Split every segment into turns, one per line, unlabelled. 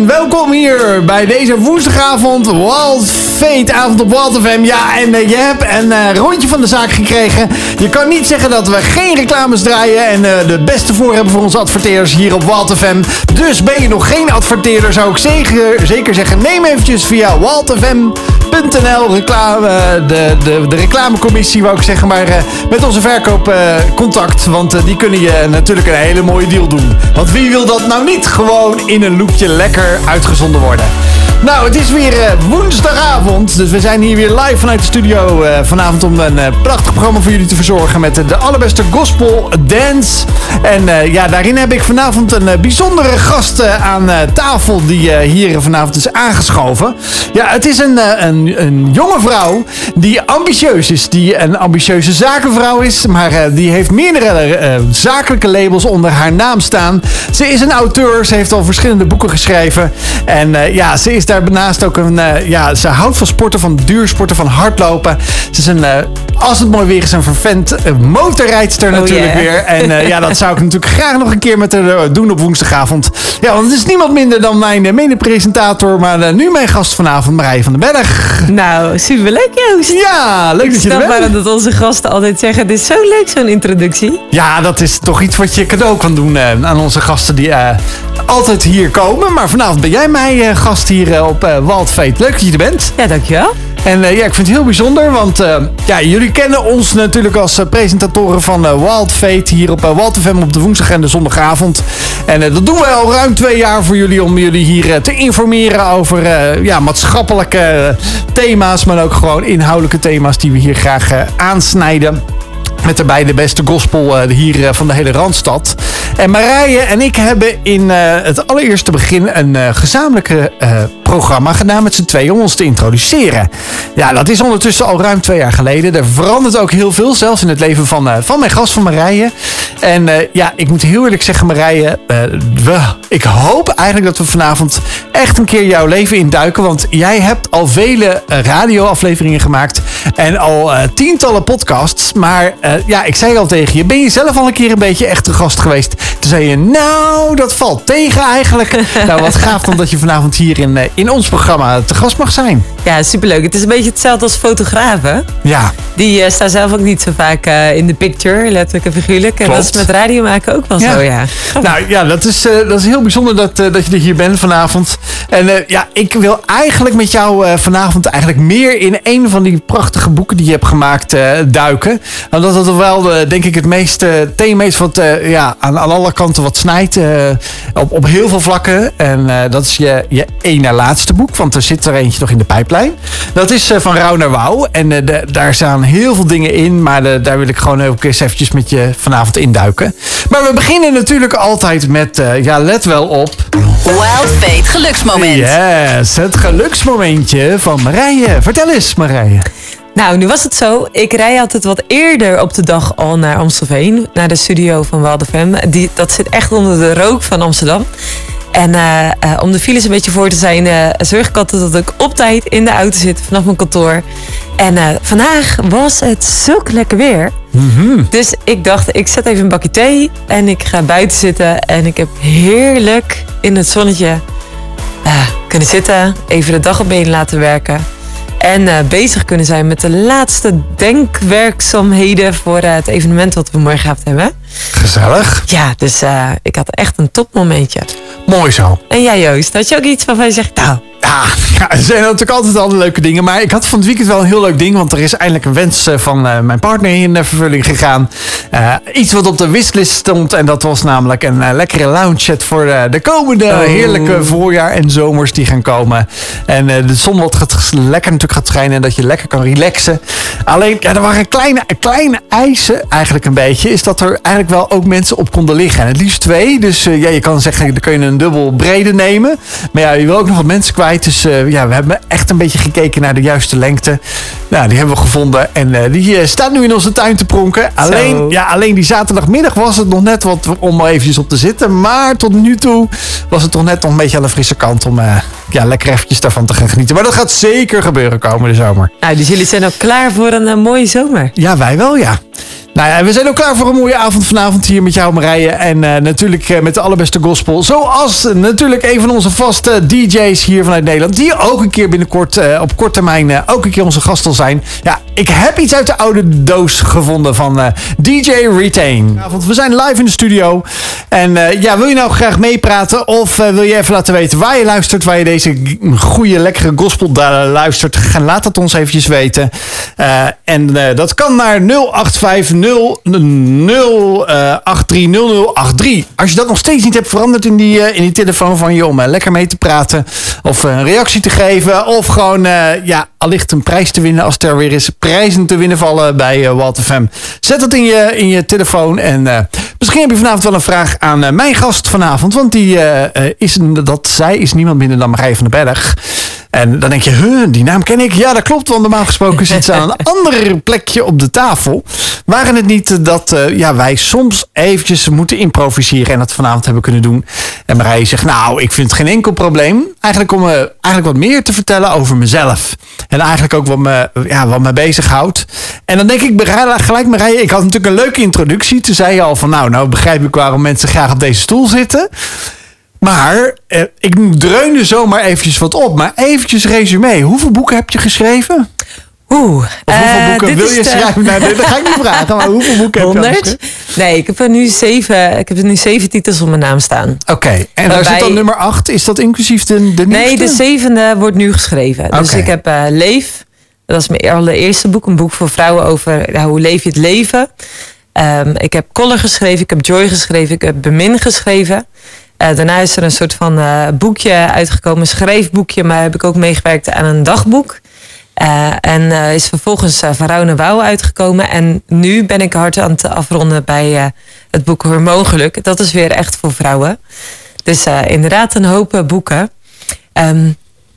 Welkom hier bij deze woensdagavond, Wild Fate avond op Wild FM. Ja, en uh, je hebt een uh, rondje van de zaak gekregen. Je kan niet zeggen dat we geen reclames draaien en uh, de beste voor hebben voor onze adverteerders hier op Wild FM. Dus ben je nog geen adverteerder, zou ik zeker, zeker zeggen, neem eventjes via wildfm.nl reclame, de, de, de reclamecommissie, wou ik zeggen, maar met onze verkoop contact. Want die kunnen je natuurlijk een hele mooie deal doen. Want wie wil dat nou niet gewoon in een loopje lekker uitgezonden worden. Nou, het is weer uh, woensdagavond. Dus we zijn hier weer live vanuit de studio uh, vanavond om een uh, prachtig programma voor jullie te verzorgen met de allerbeste gospel dance. En ja, daarin heb ik vanavond een bijzondere gast aan tafel die hier vanavond is aangeschoven. Ja, het is een, een, een jonge vrouw die ambitieus is, die een ambitieuze zakenvrouw is, maar die heeft meerdere zakelijke labels onder haar naam staan. Ze is een auteur, ze heeft al verschillende boeken geschreven en ja, ze is daar daarnaast ook een. Uh, ja, ze houdt van sporten, van duursporten, van hardlopen. Ze is een. Uh, als het mooi weer is, een vervent uh, motorrijdster oh, natuurlijk yeah. weer. En ja, dat zou ik natuurlijk graag nog een keer met haar doen op woensdagavond. Ja, want het is niemand minder dan mijn mede-presentator, maar nu mijn gast vanavond, Marije van den Berg.
Nou, superleuk Joost.
Ja, leuk
ik
dat je er bent.
waarom dat onze gasten altijd zeggen, dit is zo leuk zo'n introductie.
Ja, dat is toch iets wat je cadeau kan doen aan onze gasten die altijd hier komen. Maar vanavond ben jij mijn gast hier op uh, Waldfeet. Leuk dat je er bent.
Ja, dankjewel.
En uh, ja, ik vind het heel bijzonder, want uh, ja, jullie kennen ons natuurlijk als uh, presentatoren van Wild Fate hier op Wild FM op de woensdag en de zondagavond. En dat doen we al ruim twee jaar voor jullie om jullie hier te informeren over ja, maatschappelijke thema's, maar ook gewoon inhoudelijke thema's die we hier graag aansnijden. Met daarbij de beste gospel uh, hier uh, van de hele Randstad. En Marije en ik hebben in uh, het allereerste begin een gezamenlijke programma gedaan met z'n tweeën om ons te introduceren. Ja, dat is ondertussen al ruim twee jaar geleden. Er verandert ook heel veel, zelfs in het leven van, van mijn gast van Marije. En ja, ik moet heel eerlijk zeggen, Marije, ik hoop eigenlijk dat we vanavond echt een keer jouw leven induiken. Want jij hebt al vele radioafleveringen gemaakt en al tientallen podcasts. Maar ja, ik zei al tegen je, ben je zelf al een keer een beetje echte gast geweest? Toen zei je, nou, dat valt tegen eigenlijk. nou, wat gaaf dan dat je vanavond hier in, in ons programma te gast mag zijn.
Ja, superleuk. Het is een beetje hetzelfde als fotografen.
Ja.
Die uh, staan zelf ook niet zo vaak uh, in de picture, letterlijk en figuurlijk. En
Klopt.
dat is met radio maken ook wel
ja.
zo, ja.
Nou ja, dat is, uh, dat is heel bijzonder dat, dat je er hier bent vanavond. En ja, ik wil eigenlijk met jou vanavond eigenlijk meer in een van die prachtige boeken die je hebt gemaakt duiken. Omdat dat wel, denk ik, het meeste thema is wat ja, aan, aan alle kanten wat snijdt. op, op heel veel vlakken. En dat is je, je ene laatste boek, want er zit er eentje nog in de pijplijn. Dat is van Rauw naar Wouw. En de, daar staan heel veel dingen in, maar de, daar wil ik gewoon ook eens eventjes met je vanavond induiken. Maar we beginnen natuurlijk altijd met, ja, let wel op.
Wild Fate geluksmoment.
Yes, het geluksmomentje van Marije. Vertel eens, Marije.
Nou, nu was het zo. Ik rij altijd wat eerder op de dag al naar Amstelveen. Naar de studio van Waldefem. Die, dat zit echt onder de rook van Amsterdam. En uh, uh, om de files een beetje voor te zijn, uh, zorg ik altijd dat ik op tijd in de auto zit vanaf mijn kantoor. En vandaag was het zulk lekker weer.
Mm -hmm.
Dus ik dacht, ik zet even een bakje thee en ik ga buiten zitten. En ik heb heerlijk in het zonnetje kunnen zitten, even de dag op been laten werken. En uh, bezig kunnen zijn met de laatste denkwerkzaamheden voor uh, het evenement wat we morgenavond hebben.
Gezellig.
Ja, dus uh, ik had echt een topmomentje.
Mooi zo.
En jij Joost, had je ook iets waarvan je zegt, nou...
Ja, ja, er zijn natuurlijk altijd al leuke dingen. Maar ik had van het weekend wel een heel leuk ding. Want er is eindelijk een wens van uh, mijn partner in de vervulling gegaan. Uh, iets wat op de wishlist stond. En dat was namelijk een uh, lekkere lounge set voor de komende oh. heerlijke voorjaar en zomers die gaan komen. En de zon wat gaat lekker natuurlijk gaat schijnen. En dat je lekker kan relaxen. Alleen, ja, er waren kleine, kleine eisen eigenlijk een beetje. Is dat er eigenlijk wel ook mensen op konden liggen. En het liefst twee. Dus ja, je kan zeggen, dan kun je een dubbel brede nemen. Maar ja, je wil ook nog wat mensen kwijt. Dus uh, ja, we hebben echt een beetje gekeken naar de juiste lengte. Nou, die hebben we gevonden. En uh, die staat nu in onze tuin te pronken. Alleen, ja, alleen die zaterdagmiddag was het nog net wat om eventjes op te zitten. Maar tot nu toe was het toch net nog een beetje aan de frisse kant om ja, lekker eventjes daarvan te gaan genieten. Maar dat gaat zeker gebeuren komende zomer.
Nou, dus jullie zijn ook klaar voor een mooie zomer?
Ja, wij wel, ja. Nou ja, we zijn ook klaar voor een mooie avond vanavond hier met jou Marije. En eh, natuurlijk eh, met de allerbeste gospel. Zoals eh, natuurlijk een van onze vaste DJ's hier vanuit Nederland. Die ook een keer binnenkort op kort termijn ook een keer onze gast zal zijn. Ja, ik heb iets uit de oude doos gevonden van eh, DJ Retain. Want we zijn live in de studio. En eh, ja, wil je nou graag meepraten? Of eh, wil je even laten weten waar je luistert? Waar je deze goede, lekkere gospel luistert? Laat het ons eventjes weten. En dat kan naar 0850 083 Als je dat nog steeds niet hebt veranderd in die, in die telefoon van je om lekker mee te praten. Of een reactie te geven. Of gewoon ja, allicht een prijs te winnen als er weer eens prijzen te winnen vallen bij eh Walt FM. Zet dat in je, in je telefoon. En eh, misschien heb je vanavond wel een vraag aan eh, mijn gast vanavond. Want die, is, dat, zij is niemand minder dan Marije van den Berg. En dan denk je, huh, die naam ken ik. Ja, dat klopt, want normaal gesproken zit ze aan een ander plekje op de tafel. Waren het niet dat eh, ja, wij soms eventjes moeten improviseren en dat vanavond hebben kunnen doen. En Marije zegt, nou, ik vind het geen enkel probleem. Eigenlijk om eh, eigenlijk wat meer te vertellen over mezelf. En eigenlijk ook wat me, ja, wat me bezighoudt. En dan denk ik gelijk, Marije, ik had natuurlijk een leuke introductie. Toen zei je al van, nou, nou begrijp ik waarom mensen graag op deze stoel zitten. Maar eh, ik dreunde zomaar eventjes wat op. Maar eventjes resume. Hoeveel boeken heb je geschreven?
Oeh.
Of hoeveel
eh,
boeken wil je
de-
schrijven? Nou, dat ga ik niet vragen. Maar hoeveel boeken heb je al
100?
geschreven?
Nee, ik heb er nu zeven, ik heb er nu zeven titels op mijn naam staan.
Oké. En daar zit dan nummer 8. Is dat inclusief de, de
Nee, de zevende wordt nu geschreven. Dus ik heb eh, Leef. Dat is mijn allereerste boek. Een boek voor vrouwen over hoe leef je het leven. Ehm, ik heb Collar geschreven. Ik heb Joy geschreven. Ik heb Bemin geschreven. Eh, daarna is er een soort van eh, boekje uitgekomen. Een schrijfboekje. Maar heb ik ook meegewerkt aan een dagboek. Eh, en is vervolgens uh, Wouw uitgekomen. En nu ben ik hard aan het afronden bij het boek Hormoongeluk. Dat is weer echt voor vrouwen. Dus inderdaad een hoop boeken. Ehm,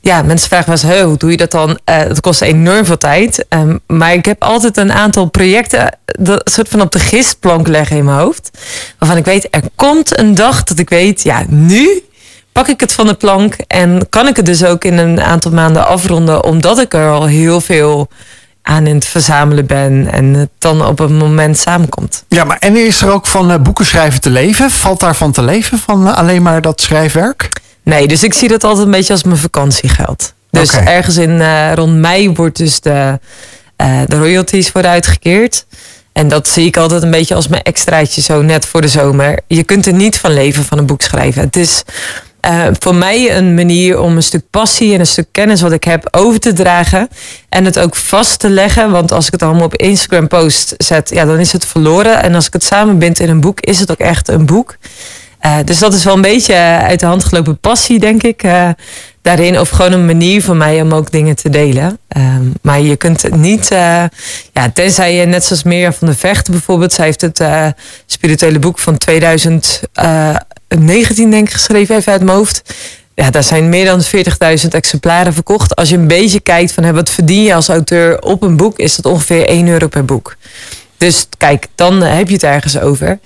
ja, mensen vragen wel eens, "Huh, hoe doe je dat dan? Eh dat kost enorm veel tijd. Ehm, maar ik heb altijd een aantal projecten dat soort van op de gistplank leggen in mijn hoofd. Waarvan ik weet, er komt een dag dat ik weet, ja, nu pak ik het van de plank. En kan ik het dus ook in een aantal maanden afronden. Omdat ik er al heel veel aan in het verzamelen ben. En het dan op een moment samenkomt.
Ja, maar en is er ook van eh, boeken schrijven te leven? Valt daarvan te leven van eh, alleen maar dat schrijfwerk?
Nee, dus ik zie dat altijd een beetje als mijn vakantiegeld. Dus ergens in eh, rond mei wordt dus de, eh, de royalties worden uitgekeerd. En dat zie ik altijd een beetje als mijn extraatje zo net voor de zomer. Je kunt er niet van leven van een boek schrijven. Het is eh, voor mij een manier om een stuk passie en een stuk kennis wat ik heb over te dragen. En het ook vast te leggen. Want als ik het allemaal op Instagram post zet, ja, dan is het verloren. En als ik het samenbind in een boek, is het ook echt een boek. Uh, dus dat is wel een beetje uit de hand gelopen passie, denk ik. Uh, daarin. Of gewoon een manier voor mij om ook dingen te delen. Um, maar je kunt niet. Ja, tenzij je net zoals Mirjam van de Vecht bijvoorbeeld. Zij heeft het spirituele boek van 2019, denk ik, geschreven, even uit mijn hoofd. Ja, daar zijn meer dan 40.000 exemplaren verkocht. Als je een beetje kijkt van hè, wat verdien je als auteur op een boek, is dat ongeveer 1 euro per boek. Dus kijk, dan heb je het ergens over.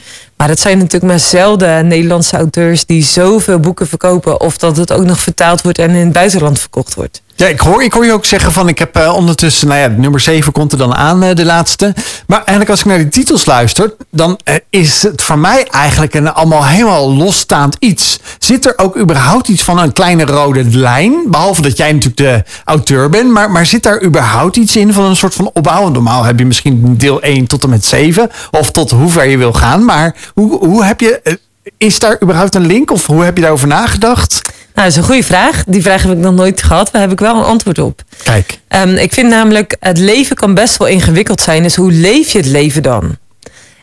Maar het zijn natuurlijk maar zelden Nederlandse auteurs die zoveel boeken verkopen. Of dat het ook nog vertaald wordt en in het buitenland verkocht wordt.
Ja, ik hoor, ik hoor je ook zeggen van ik heb uh, ondertussen, nou ja, nummer 7 komt er dan aan, uh, de laatste. Maar eigenlijk als ik naar die titels luister, dan uh, is het voor mij eigenlijk een allemaal helemaal losstaand iets. Zit er ook überhaupt iets van een kleine rode lijn? Behalve dat jij natuurlijk de auteur bent, maar, maar zit daar überhaupt iets in van een soort van opbouw? Normaal heb je misschien deel 1 tot en met 7, of tot hoe ver je wil gaan. Maar hoe, hoe heb je, is daar überhaupt een link of hoe heb je daarover nagedacht?
Nou, dat is een goede vraag. Die vraag heb ik nog nooit gehad. Daar heb ik wel een antwoord op.
Kijk.
Um, ik vind namelijk, het leven kan best wel ingewikkeld zijn. Dus hoe leef je het leven dan?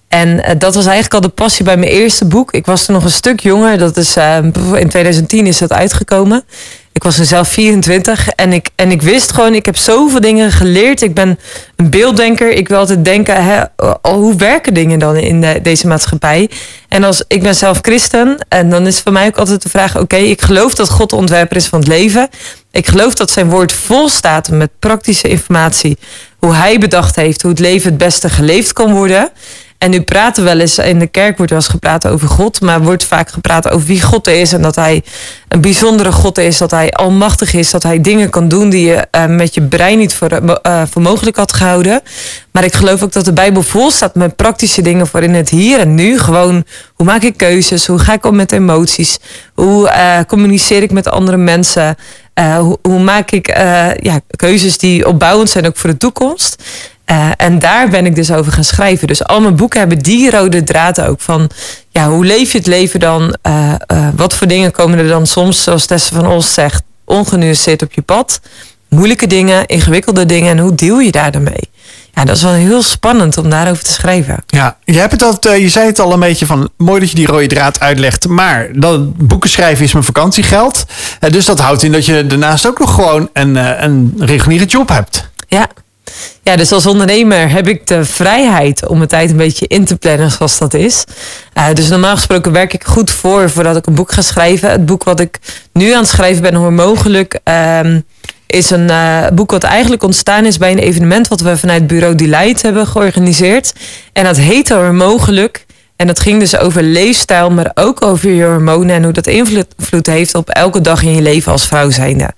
En uh, dat was eigenlijk al de passie bij mijn eerste boek. Ik was toen nog een stuk jonger. Dat is, uh, in 2010 is dat uitgekomen. Ik was toen zelf 24 en ik, en ik wist gewoon, ik heb zoveel dingen geleerd. Ik ben een beelddenker. Ik wil altijd denken, hè, hoe werken dingen dan in de, deze maatschappij? En als ik ben zelf christen en dan is voor mij ook altijd de vraag, oké, ik geloof dat God de ontwerper is van het leven. Ik geloof dat zijn woord vol staat met praktische informatie. Hoe hij bedacht heeft hoe het leven het beste geleefd kan worden. En nu praten we wel eens, in de kerk wordt wel eens gepraat over God, maar wordt vaak gepraat over wie God is en dat hij een bijzondere God is, dat hij almachtig is, dat hij dingen kan doen die je uh, met je brein niet voor, uh, voor mogelijk had gehouden. Maar ik geloof ook dat de Bijbel vol staat met praktische dingen voor in het hier en nu. Gewoon, hoe maak ik keuzes? Hoe ga ik om met emoties? Hoe communiceer ik met andere mensen? Hoe, hoe, maak ik ja, keuzes die opbouwend zijn ook voor de toekomst? Uh, en daar ben ik dus over gaan schrijven. Dus al mijn boeken hebben die rode draad ook van... ja, hoe leef je het leven dan? Uh, uh, wat voor dingen komen er dan soms, zoals Tessa van Os zegt... ongenuanceerd op je pad? Moeilijke dingen, ingewikkelde dingen... en hoe deal je daar dan mee? Ja, dat is wel heel spannend om daarover te schrijven.
Ja, je, hebt het al, je zei het al een beetje van... mooi dat je die rode draad uitlegt... maar dat boeken schrijven is mijn vakantiegeld. dus dat houdt in dat je daarnaast ook nog gewoon... een, een reguliere job hebt.
Ja, ja, dus als ondernemer heb ik de vrijheid om mijn tijd een beetje in te plannen zoals dat is. Uh, dus normaal gesproken werk ik goed voor voordat ik een boek ga schrijven. Het boek wat ik nu aan het schrijven ben, Hormogelijk, uh, is een uh, boek wat eigenlijk ontstaan is bij een evenement wat we vanuit Bureau Delight hebben georganiseerd. En dat heette Hormogelijk. En dat ging dus over leefstijl, maar ook over je hormonen en hoe dat invloed heeft op elke dag in je leven als vrouw zijnde.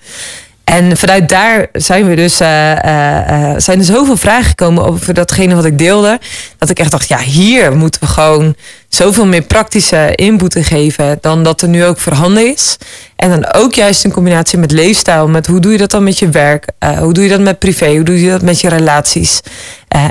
En vanuit daar zijn we dus, uh, uh, zijn er zoveel vragen gekomen over datgene wat ik deelde. Dat ik echt dacht, ja, hier moeten we gewoon zoveel meer praktische input geven dan dat er nu ook voorhanden is. En dan ook juist in combinatie met leefstijl, met hoe doe je dat dan met je werk? Hoe doe je dat met privé? Hoe doe je dat met je relaties?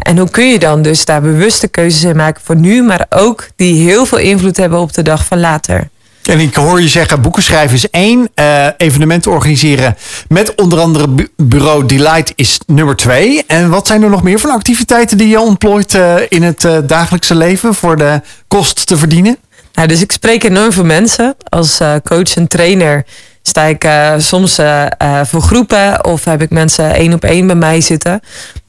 En hoe kun je dan dus daar bewuste keuzes in maken voor nu, maar ook die heel veel invloed hebben op de dag van later?
En ik hoor je zeggen, boeken schrijven is één. Uh, evenementen organiseren met onder andere bureau Delight is nummer twee. En wat zijn er nog meer van activiteiten die je ontplooit uh, in het uh, dagelijkse leven voor de kost te verdienen?
Nou, dus ik spreek enorm veel mensen. Als coach en trainer sta ik soms voor groepen of heb ik mensen één op één bij mij zitten.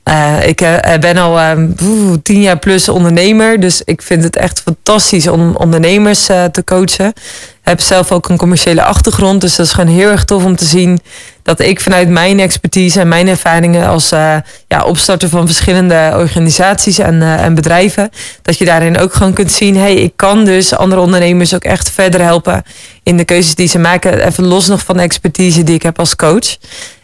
Uh, ik uh, ben al uh, tien jaar plus ondernemer. Dus ik vind het echt fantastisch om ondernemers te coachen. Ik heb zelf ook een commerciële achtergrond. Dus dat is gewoon heel erg tof om te zien dat ik vanuit mijn expertise en mijn ervaringen als ja, opstarter van verschillende organisaties en, en bedrijven, dat je daarin ook gewoon kunt zien, hey, ik kan dus andere ondernemers ook echt verder helpen in de keuzes die ze maken. Even los nog van de expertise die ik heb als coach.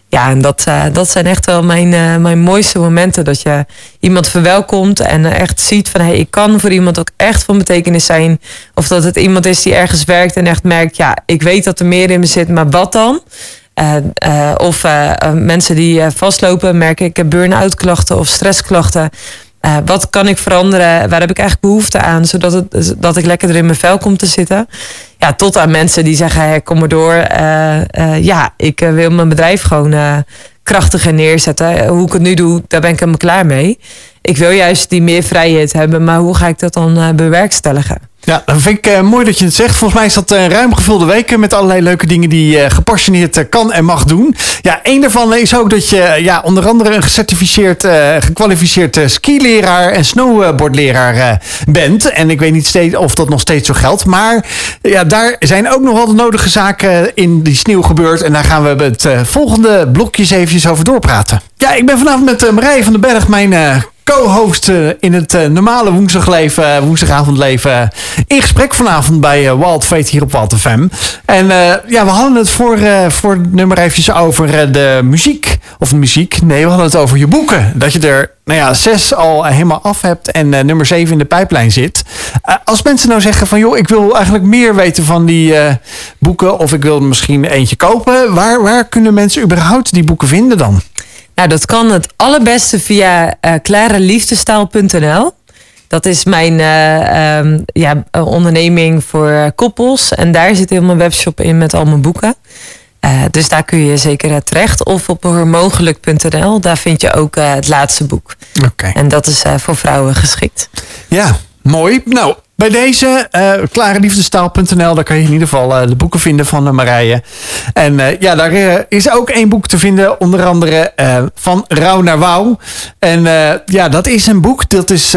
Ja, en dat, uh, dat zijn echt wel mijn, uh, mijn mooiste momenten. Dat je iemand verwelkomt en echt ziet van... Hey, ik kan voor iemand ook echt van betekenis zijn. Of dat het iemand is die ergens werkt en echt merkt... ja, ik weet dat er meer in me zit, maar wat dan? Uh, of mensen die vastlopen, merken ik heb burn-out klachten of stressklachten... Uh, wat kan ik veranderen? Waar heb ik eigenlijk behoefte aan? Zodat het, dat ik lekker er in mijn vel kom te zitten. Ja, tot aan mensen die zeggen, kom maar door. Uh, uh, ja, ik wil mijn bedrijf gewoon krachtiger neerzetten. Hoe ik het nu doe, daar ben ik helemaal klaar mee. Ik wil juist die meer vrijheid hebben. Maar hoe ga ik dat dan bewerkstelligen?
Ja, dat vind ik uh, mooi dat je het zegt. Volgens mij is dat een ruim gevulde weken met allerlei leuke dingen die je uh, gepassioneerd kan en mag doen. Ja, een daarvan is ook dat je ja, onder andere een gecertificeerd, gekwalificeerd skileraar en snowboardleraar bent. En ik weet niet steeds of dat nog steeds zo geldt. Maar ja, daar zijn ook nog wel de nodige zaken in die sneeuw gebeurd. En daar gaan we het volgende blokjes eventjes over doorpraten. Ja, ik ben vanavond met Marije van den Berg, mijn co-host in het uh, normale woensdagleven, woensdagavondleven in gesprek vanavond bij Wild Fate hier op Wild FM. En ja, we hadden het voor, voor het nummer eventjes over de muziek. Of muziek, nee, we hadden het over je boeken. Dat je er, nou ja, zes al helemaal af hebt en nummer zeven in de pijplijn zit. als mensen nou zeggen van, joh, ik wil eigenlijk meer weten van die boeken. Of ik wil misschien eentje kopen. Waar, waar kunnen mensen überhaupt die boeken vinden dan?
Nou, dat kan het allerbeste via uh, klareliefdestaal.nl. Dat is mijn uh, um, ja, onderneming voor koppels. En daar zit heel mijn webshop in met al mijn boeken. Uh, dus daar kun je zeker terecht. Of op hormogelijk.nl. Daar vind je ook het laatste boek.
Oké. Okay.
En dat is voor vrouwen geschikt.
Ja, mooi. Nou, bij deze, uh, klareliefdestaal.nl, daar kan je in ieder geval uh, de boeken vinden van uh, Marije. En ja, daar is ook één boek te vinden, onder andere van Rauw naar Wauw. En ja, dat is een boek, dat is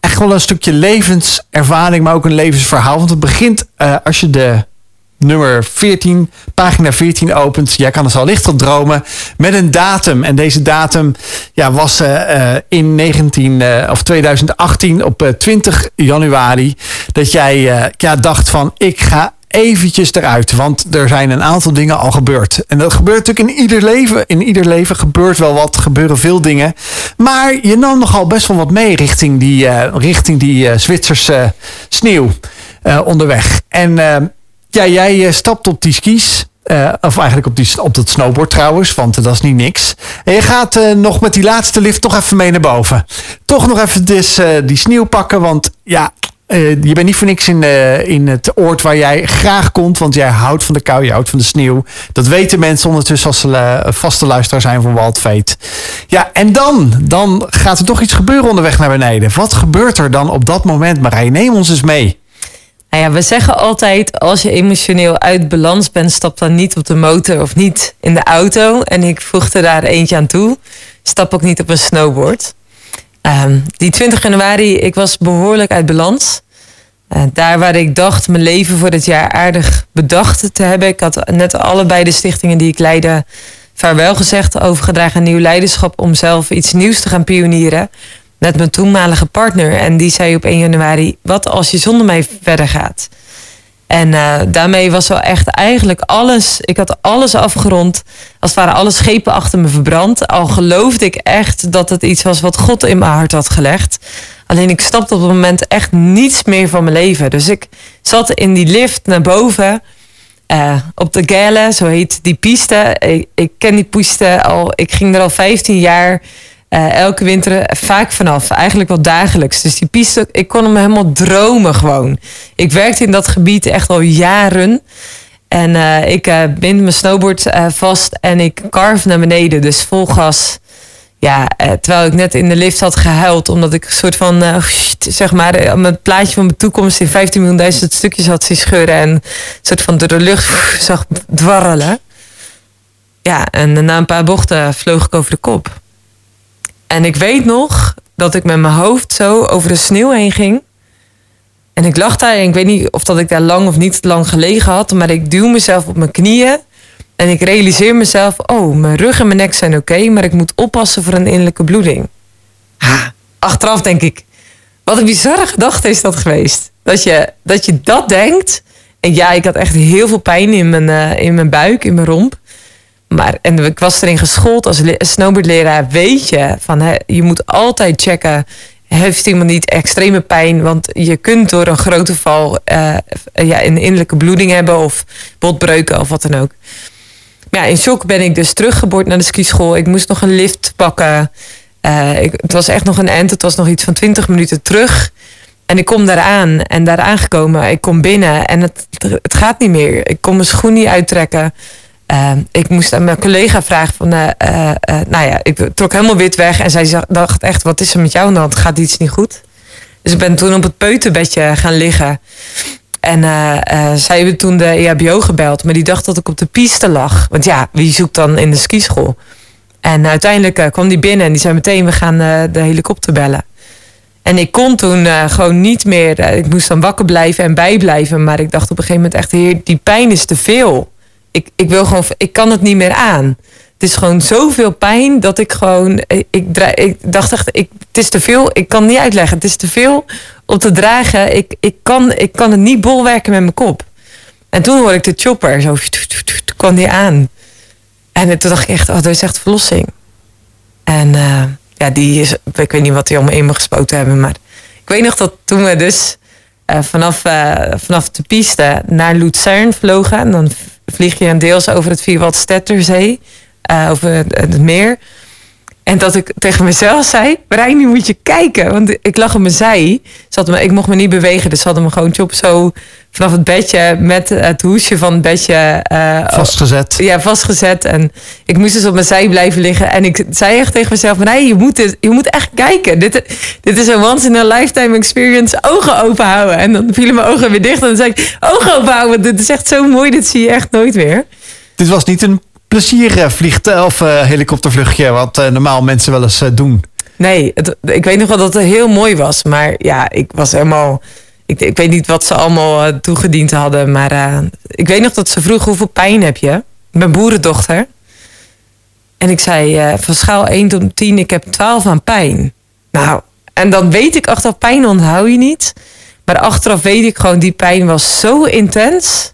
echt wel een stukje levenservaring, maar ook een levensverhaal. Want het begint als je de nummer 14, pagina 14 opent. Jij kan er al licht op dromen. Met een datum. En deze datum ja, was uh, in 19, uh, of 2018 op 20 januari. Dat jij ja, dacht van ik ga eventjes eruit. Want er zijn een aantal dingen al gebeurd. En dat gebeurt natuurlijk in ieder leven. In ieder leven gebeurt wel wat, gebeuren veel dingen. Maar je nam nogal best wel wat mee richting die, richting die Zwitserse sneeuw onderweg. En ja, jij stapt op die skis. of eigenlijk op, die, op dat snowboard trouwens, want dat is niet niks. En je gaat nog met die laatste lift toch even mee naar boven. Toch nog even dus, die sneeuw pakken, want ja, je bent niet voor niks in, in het oord waar jij graag komt. Want jij houdt van de kou, je houdt van de sneeuw. Dat weten mensen ondertussen als ze vaste luisteraar zijn van Wild Fate. Ja, en dan, dan gaat er toch iets gebeuren onderweg naar beneden. Wat gebeurt er dan op dat moment, Marij? Neem ons eens mee.
Nou ja, we zeggen altijd, als je emotioneel uit balans bent, stap dan niet op de motor of niet in de auto. En ik voegde daar eentje aan toe. Stap ook niet op een snowboard. Um, die 20 januari, ik was behoorlijk uit balans. Uh, daar waar ik dacht mijn leven voor dit jaar aardig bedacht te hebben. Ik had net allebei de stichtingen die ik leidde vaarwel gezegd. Overgedragen aan nieuw leiderschap om zelf iets nieuws te gaan pionieren. Met mijn toenmalige partner. En die zei op 1 januari, wat als je zonder mij verder gaat? En uh, daarmee was wel echt eigenlijk alles. Ik had alles afgerond. Als het ware alle schepen achter me verbrand. Al geloofde ik echt dat het iets was wat God in mijn hart had gelegd. Alleen ik stapte op het moment echt niets meer van mijn leven. Dus ik zat in die lift naar boven. Uh, op de Gale, zo heet die piste. Ik, ik ken die piste al. Ik ging er al 15 jaar. Uh, elke winter vaak vanaf. Eigenlijk wel dagelijks. Dus die piste, ik kon hem helemaal dromen gewoon. Ik werkte in dat gebied echt al jaren. En uh, ik uh, bind mijn snowboard vast en ik carve naar beneden. Dus vol gas. Ja, terwijl ik net in de lift had gehuild. Omdat ik een soort van, zeg maar, mijn plaatje van mijn toekomst in 15 miljoen duizend stukjes had zien scheuren. En een soort van door de lucht zag dwarrelen. Ja, en na een paar bochten vloog ik over de kop. En ik weet nog dat ik met mijn hoofd zo over de sneeuw heen ging. En ik lag daar en ik weet niet of dat ik daar lang of niet lang gelegen had. Maar ik duw mezelf op mijn knieën. En ik realiseer mezelf, oh, mijn rug en mijn nek zijn oké. maar ik moet oppassen voor een innerlijke bloeding. Ha, achteraf denk ik, wat een bizarre gedachte is dat geweest. Dat je dat, denkt. En ja, ik had echt heel veel pijn in mijn, uh, in mijn buik, in mijn romp. Maar, en ik was erin geschoold als snowboardleraar. Weet je, van, hè, je moet altijd checken. Heeft iemand niet extreme pijn? Want je kunt door een grote val uh, ja, een innerlijke bloeding hebben. Of botbreuken of wat dan ook. Maar ja, in shock ben ik dus teruggeboord naar de skischool. Ik moest nog een lift pakken. Uh, ik, het was echt nog een end. Het was nog iets van 20 minuten terug. En ik kom daar aan. En daar aangekomen. Ik kom binnen. En het, het gaat niet meer. Ik kon mijn schoen niet uittrekken. Uh, ik moest aan mijn collega vragen van, uh, uh, nou ja, ik trok helemaal wit weg en zij dacht echt, wat is er met jou hand? Gaat iets niet goed? Dus ik ben toen op het peuterbedje gaan liggen. En zij hebben toen de EHBO gebeld, maar die dacht dat ik op de piste lag. Want ja, wie zoekt dan in de skischool? En uiteindelijk kwam die binnen en die zei meteen, we gaan de helikopter bellen. En ik kon toen gewoon niet meer, ik moest dan wakker blijven en bijblijven. Maar ik dacht op een gegeven moment echt, die pijn is te veel ik, ik wil gewoon, ik kan het niet meer aan. Het is gewoon zoveel pijn dat ik gewoon, ik, dacht echt, ik, het is te veel, ik kan niet uitleggen. Het is te veel om te dragen. Ik, ik, kan, ik kan het niet bolwerken met mijn kop. En toen hoorde ik de chopper, zo kwam die aan. En toen dacht ik echt, oh, dat is echt verlossing. En uh, ja, die is, ik weet niet wat die me in me gespoten hebben, maar ik weet nog dat toen we dus uh, vanaf, uh, vanaf de piste naar Luzern vlogen, en dan vlieg je een deels over het Vierwaldstätterzee, uh, over het, meer. En dat ik tegen mezelf zei, Marijn, nu moet je kijken. Want ik lag op mijn zij. Ze me, ik mocht me niet bewegen. Dus ze hadden me gewoon op zo vanaf het bedje met het hoesje van het bedje...
Uh, vastgezet.
Ja, vastgezet. En ik moest dus op mijn zij blijven liggen. En ik zei echt tegen mezelf, nee, je moet, dit, je moet echt kijken. Dit, dit is een once in a lifetime experience. Ogen open houden. En dan vielen mijn ogen weer dicht. En dan zei ik, ogen open houden. Dit is echt zo mooi. Dit zie je echt nooit weer.
Dit was niet een pleziervliegtuig of uh, helikoptervluchtje, wat normaal mensen wel eens doen.
Nee, ik weet nog wel dat het heel mooi was, maar ja, ik was helemaal. ik, ik weet niet wat ze allemaal eh, toegediend hadden. Maar eh, ik weet nog dat ze vroeg hoeveel pijn heb je? Ik ben boerendochter. En ik zei eh, van schaal 1 tot 10, ik heb 12 aan pijn. Nou, en dan weet ik achteraf, pijn onthoud je niet. Maar achteraf weet ik gewoon, die pijn was zo intens.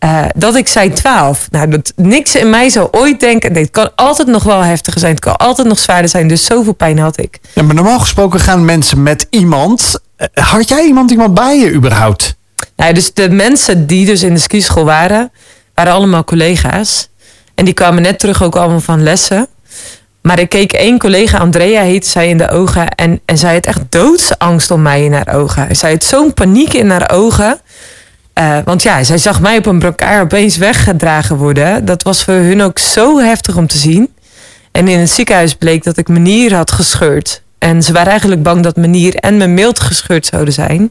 Eh, dat ik zei 12. Nou, dat, niks in mij zou ooit denken. Nee, het kan altijd nog wel heftiger zijn. Het kan altijd nog zwaarder zijn. Dus zoveel pijn had ik.
Ja, maar normaal gesproken gaan mensen met iemand. Eh, Had jij iemand iemand bij je überhaupt?
Nou, dus de mensen die dus in de skischool waren, waren allemaal collega's. En die kwamen net terug ook allemaal van lessen. Maar ik keek één collega, Andrea heette zij, in de ogen. En, en zij had echt doodsangst om mij in haar ogen. Zij had zo'n paniek in haar ogen. Eh, want ja, zij zag mij op een brancard opeens weggedragen worden. Dat was voor hun ook zo heftig om te zien. En in het ziekenhuis bleek dat ik mijn nier had gescheurd. En ze waren eigenlijk bang dat mijn nier en mijn mild gescheurd zouden zijn.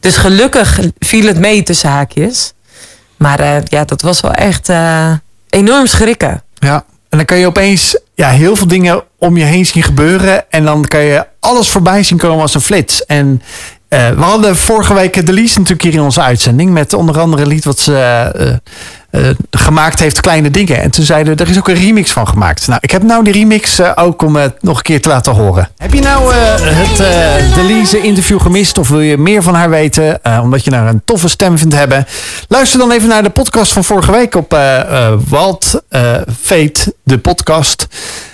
Dus gelukkig viel het mee tussen haakjes. Maar eh, ja, dat was wel echt eh, enorm schrikken.
Ja. En dan kan je opeens ja, heel veel dingen om je heen zien gebeuren. En dan kan je alles voorbij zien komen als een flits. En eh, we hadden vorige week de Lies natuurlijk hier in onze uitzending. Met onder andere een lied wat ze eh, eh, gemaakt heeft, Kleine Dingen. En toen zeiden er is ook een remix van gemaakt. Nou, ik heb nou die remix eh, ook om het nog een keer te laten horen. Heb je nou eh, het eh de Lize interview gemist? Of wil je meer van haar weten? eh, omdat je haar een toffe stem vindt hebben? Luister dan even naar de podcast van vorige week op eh eh, Walt eh, Fate, de podcast.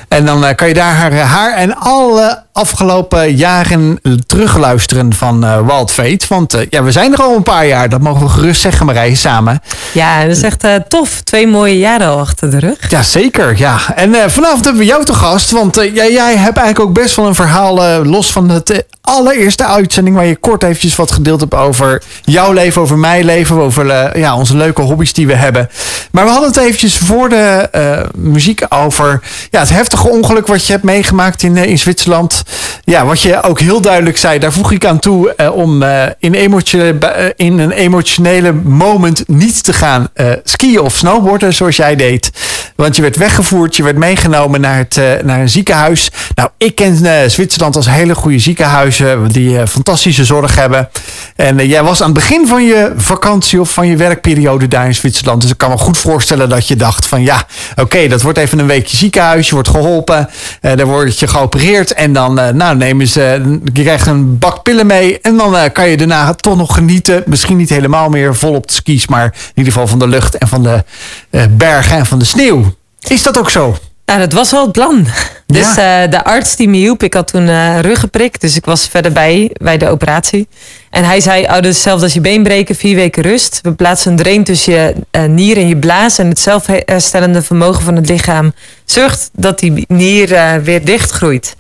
En dan eh, kan je daar haar, haar en alle afgelopen jaren terugluisteren van eh Walt. Want eh, ja, we zijn er al een paar jaar. Dat mogen we gerust zeggen, Marije, samen.
Ja, dat is echt eh, tof. Twee mooie jaren al achter de rug.
Ja, zeker. Ja. En eh, vanavond hebben we jou te gast. Want eh, jij, jij hebt eigenlijk ook best wel een verhaal eh, los van het eh, allereerste uitzending. Waar je kort eventjes wat gedeeld hebt over jouw leven, over mijn leven. Over eh, ja, onze leuke hobby's die we hebben. Maar we hadden het eventjes voor de eh, muziek over ja, het heftige ongeluk wat je hebt meegemaakt in, eh, in Zwitserland. Ja, wat je ook heel duidelijk zei. Daar voeg ik aan toe eh, om eh, in, eh, in een emotionele moment niet te gaan skiën of snowboarden zoals jij deed. Want je werd weggevoerd, je werd meegenomen naar, het, naar een ziekenhuis. Nou, ik ken Zwitserland als hele goede ziekenhuizen die fantastische zorg hebben. En jij was aan het begin van je vakantie of van je werkperiode daar in Zwitserland. Dus ik kan me goed voorstellen dat je dacht van ja, oké, dat wordt even een weekje ziekenhuis. Je wordt geholpen, eh daar word je geopereerd. En dan nou, nemen ze, je krijgt een bak pillen mee. En dan eh, kan je daarna toch nog genieten. Misschien niet helemaal meer vol op de skis, maar in ieder geval van de lucht en van de eh, bergen en van de sneeuw. Is dat ook zo?
Nou, dat was wel het plan. Dus
Ja.
eh, de arts die me hielp, ik had toen eh ruggenprik. Dus ik was verder bij, bij de operatie. En hij zei, oh, dat is hetzelfde als je been breken, vier weken rust. We plaatsen een drain tussen je eh, nier en je blaas. En het zelfherstellende vermogen van het lichaam zorgt dat die nier eh, weer dichtgroeit.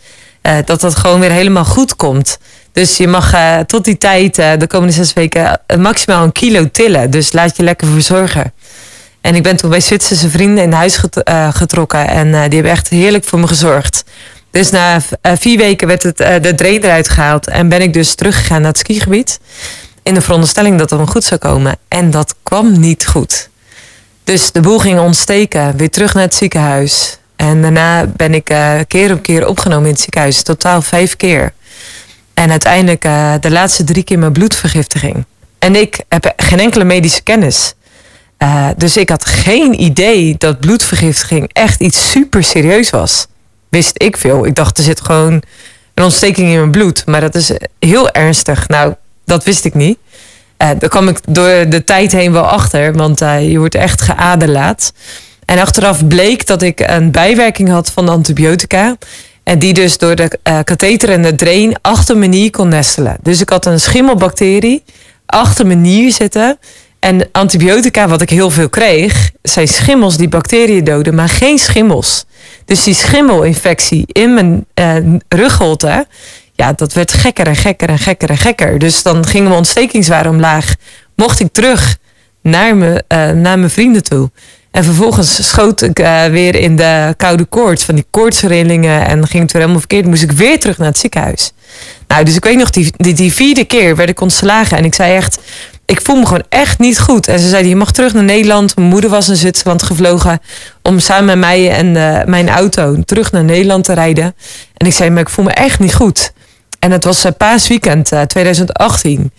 Eh, dat dat gewoon weer helemaal goed komt. Dus je mag eh, tot die tijd, eh, de komende zes weken, maximaal een kilo tillen. Dus laat je lekker verzorgen. En ik ben toen bij Zwitserse vrienden in huis get- getrokken. En die hebben echt heerlijk voor me gezorgd. Dus na vier weken werd het, de drain eruit gehaald. En ben ik dus teruggegaan naar het skigebied. In de veronderstelling dat het me goed zou komen. En dat kwam niet goed. Dus de boel ging ontsteken. Weer terug naar het ziekenhuis. En daarna ben ik eh, keer op keer opgenomen in het ziekenhuis. Totaal vijf keer. En uiteindelijk eh, de laatste drie keer mijn bloedvergiftiging. En ik heb geen enkele medische kennis. Uh, dus ik had geen idee dat bloedvergiftiging echt iets super serieus was. Wist ik veel. Ik dacht, er zit gewoon een ontsteking in mijn bloed. Maar dat is heel ernstig. Nou, dat wist ik niet. Uh, daar kwam ik door de tijd heen wel achter. Want je wordt echt geaderlaat. En achteraf bleek dat ik een bijwerking had van de antibiotica. En die dus door de uh, katheter en de drain achter mijn nier kon nestelen. Dus ik had een schimmelbacterie achter mijn nier zitten. En antibiotica, wat ik heel veel kreeg, zijn schimmels die bacteriën doden, maar geen schimmels. Dus die schimmelinfectie in mijn uh, rugholte, ja, dat werd gekker en gekker en gekker en gekker. Dus dan ging mijn ontstekingswaarde omlaag. Mocht ik terug naar, me, uh, naar mijn vrienden toe. En vervolgens schoot ik uh, weer in de koude koorts, van die koortsrillingen. En ging het weer helemaal verkeerd. Moest ik weer terug naar het ziekenhuis. Nou, dus ik weet nog, die, die, die vierde keer werd ik ontslagen. En ik zei echt, ik voel me gewoon echt niet goed. En ze zeiden, je mag terug naar Nederland. Mijn moeder was in Zwitserland gevlogen om samen met mij en uh, mijn auto terug naar Nederland te rijden. En ik zei, maar ik voel me echt niet goed. En het was uh, paasweekend uh, 2018.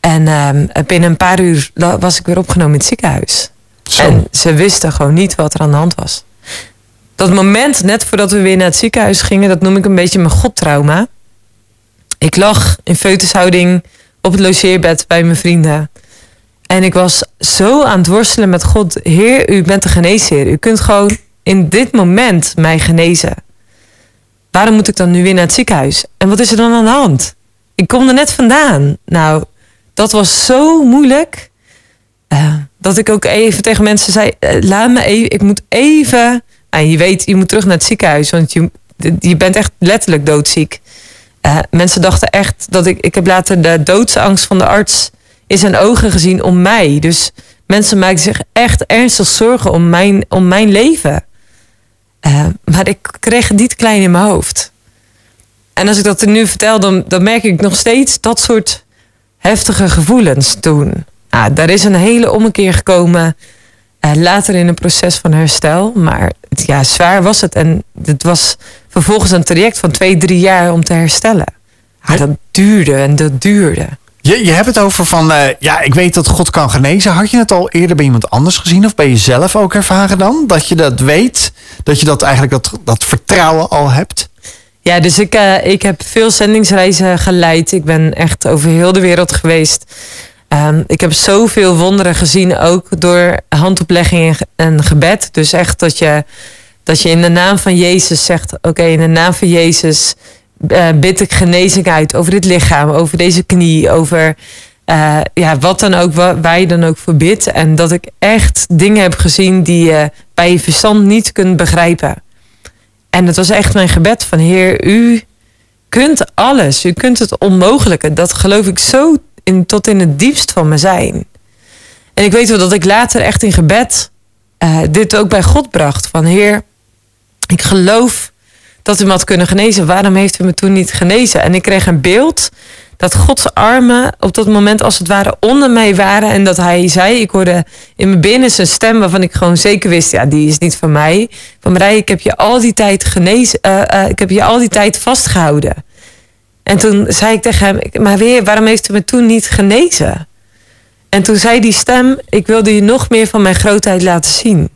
En ehm, binnen een paar uur was ik weer opgenomen in het ziekenhuis. En ze wisten gewoon niet wat er aan de hand was. Dat moment, net voordat we weer naar het ziekenhuis gingen, dat noem ik een beetje mijn godtrauma. Ik lag in feutushouding op het logeerbed bij mijn vrienden. En ik was zo aan het worstelen met God. Heer, u bent de geneesheer. U kunt gewoon in dit moment mij genezen. Waarom moet ik dan nu weer naar het ziekenhuis? En wat is er dan aan de hand? Ik kom er net vandaan. Nou, dat was zo moeilijk. Eh, dat ik ook even tegen mensen zei: eh, Laat me even, ik moet even. En je weet, je moet terug naar het ziekenhuis, want je, je bent echt letterlijk doodziek. Eh, mensen dachten echt dat ik. Ik heb later de doodsangst van de arts in zijn ogen gezien om mij. Dus mensen maakten zich echt ernstig zorgen om mijn, om mijn leven. Maar ik kreeg niet klein in mijn hoofd. En als ik dat er nu vertel, dan, dan merk ik nog steeds dat soort heftige gevoelens toen. Ah, daar is een hele ommekeer gekomen eh, later in een proces van herstel. Maar het- ja, zwaar was het. En het was vervolgens een traject van twee, drie jaar om te herstellen. Ah, dat duurde en dat duurde.
Je, je hebt het over van, eh, ja, ik weet dat God kan genezen. Had je het al eerder bij iemand anders gezien of bij jezelf ook ervaren dan? Dat je dat weet, dat je dat eigenlijk dat, dat vertrouwen al hebt?
Ja, dus ik, eh, ik heb veel zendingsreizen geleid. Ik ben echt over heel de wereld geweest. Ehm, ik heb zoveel wonderen gezien, ook door handoplegging en ge- en gebed. Dus echt dat je, dat je in de naam van Jezus zegt: Oké, in de naam van Jezus eh, bid ik genezing uit over dit lichaam, over deze knie, over eh, ja, wat dan ook, wa- waar je dan ook voor bidt. En dat ik echt dingen heb gezien die je bij je verstand niet kunt begrijpen. En het was echt mijn gebed van Heer, u kunt alles. U kunt het onmogelijke. Dat geloof ik zo tot in het diepst van me zijn. En ik weet wel dat ik later echt in gebed eh, dit ook bij God bracht. Van Heer, ik geloof dat u me had kunnen genezen. Waarom heeft u me toen niet genezen? En ik kreeg een beeld dat Gods armen op dat moment als het ware onder mij waren. En dat hij zei, ik hoorde in mijn binnen zijn stem waarvan ik gewoon zeker wist, ja, die is niet van mij. Van Marij, ik heb je al die tijd genezen, eh, eh, ik heb je al die tijd vastgehouden. En toen zei ik tegen hem, maar weer, waarom heeft u me toen niet genezen? En toen zei die stem, ik wilde je nog meer van mijn grootheid laten zien.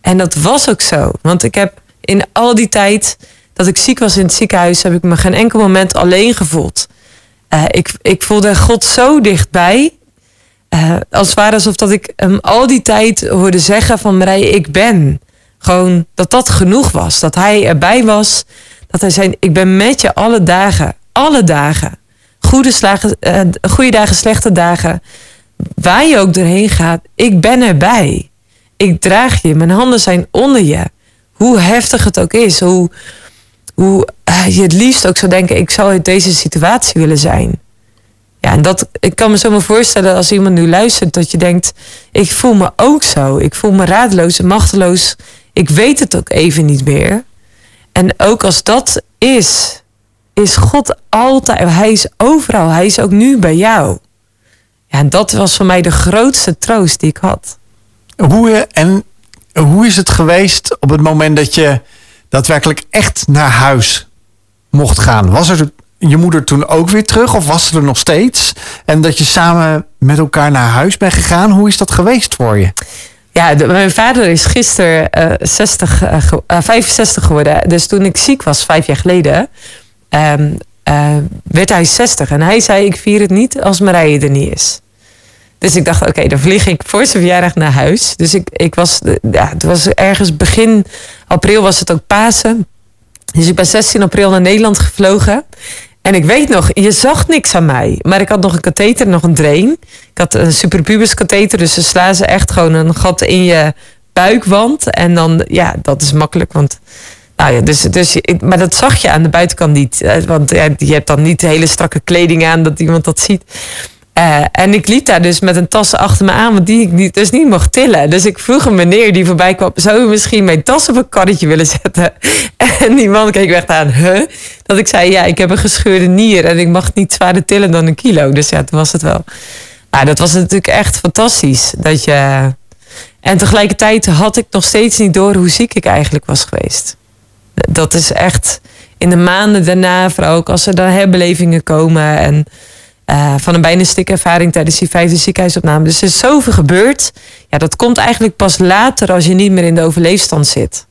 En dat was ook zo. Want ik heb in al die tijd dat ik ziek was in het ziekenhuis, heb ik me geen enkel moment alleen gevoeld. Eh, ik, ik voelde God zo dichtbij. Eh, als het ware alsof dat ik hem al die tijd hoorde zeggen van Marije, ik ben. Gewoon dat dat genoeg was. Dat hij erbij was. Dat hij zei, ik ben met je alle dagen. Alle dagen. Goede, slagen, eh, goede dagen, slechte dagen. Waar je ook doorheen gaat, ik ben erbij. Ik draag je. Mijn handen zijn onder je. Hoe heftig het ook is. Hoe, hoe eh, je het liefst ook zou denken, ik zou uit deze situatie willen zijn. Ja, en dat, ik kan me zo maar voorstellen als iemand nu luistert, dat je denkt, ik voel me ook zo. Ik voel me radeloos en machteloos. Ik weet het ook even niet meer. En ook als dat is, is God altijd, hij is overal. Hij is ook nu bij jou. Ja, en dat was voor mij de grootste troost die ik had.
Hoe, en hoe is het geweest op het moment dat je daadwerkelijk echt naar huis mocht gaan? Was er je moeder toen ook weer terug of was ze er nog steeds? En dat je samen met elkaar naar huis bent gegaan. Hoe is dat geweest voor je?
Ja, mijn vader is gisteren eh 60, eh, ge- eh, 65 geworden. Dus toen ik ziek was, vijf jaar geleden, eh, werd hij 60. En hij zei, ik vier het niet als Marije er niet is. Dus ik dacht, oké, dan vlieg ik voor zijn verjaardag naar huis. Dus ik, ik was, eh, ja, het was ergens begin april was het ook Pasen. Dus ik ben 16 april naar Nederland gevlogen. En ik weet nog, je zag niks aan mij. Maar ik had nog een katheter, nog een drain. Ik had een superpubis katheter. Dus ze slaan ze echt gewoon een gat in je buikwand. En dan, ja, dat is makkelijk. Want, nou ja, dus, dus, maar dat zag je aan de buitenkant niet. Want ja, je hebt dan niet hele strakke kleding aan dat iemand dat ziet. Eh, en ik liep daar dus met een tas achter me aan, want die ik dus niet mocht tillen. Dus ik vroeg een meneer die voorbij kwam, zou u misschien mijn tas op een karretje willen zetten? En die man keek echt aan, huh? Dat ik zei, ja, ik heb een gescheurde nier en ik mag niet zwaarder tillen dan een kilo. Dus ja, toen was het wel. Maar dat was natuurlijk echt fantastisch. Dat je... En tegelijkertijd had ik nog steeds niet door hoe ziek ik eigenlijk was geweest. Dat is echt in de maanden daarna, vooral ook als er dan herbelevingen komen en eh, van een bijna stikkervaring tijdens die vijfde ziekenhuisopname. Dus er is zoveel gebeurd. Ja, dat komt eigenlijk pas later als je niet meer in de overleefstand zit.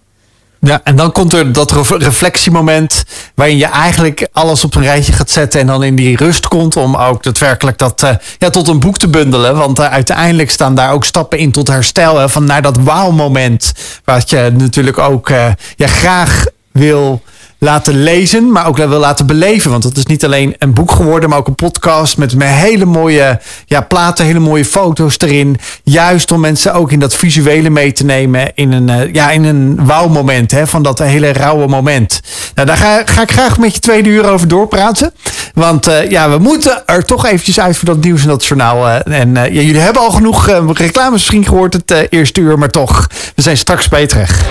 Ja, en dan komt er dat ref- reflectiemoment waarin je eigenlijk alles op een rijtje gaat zetten en dan in die rust komt om ook daadwerkelijk dat eh, ja, tot een boek te bundelen. Want eh, uiteindelijk staan daar ook stappen in tot herstel. Hè, van naar dat wauw-moment wat je natuurlijk ook ja, graag wil laten lezen, maar ook wil laten beleven. Want het is niet alleen een boek geworden, maar ook een podcast met, hele mooie ja, platen, hele mooie foto's erin. Juist om mensen ook in dat visuele mee te nemen in een, eh, ja, in een wauw-moment, hè, van dat hele rauwe moment. Nou, daar ga, ga ik graag met je tweede uur over doorpraten. Want eh, ja, we moeten er toch eventjes uit voor dat nieuws en dat journaal. eh, en ja, jullie hebben al genoeg reclames misschien gehoord het eerste uur, maar toch, we zijn straks bij je.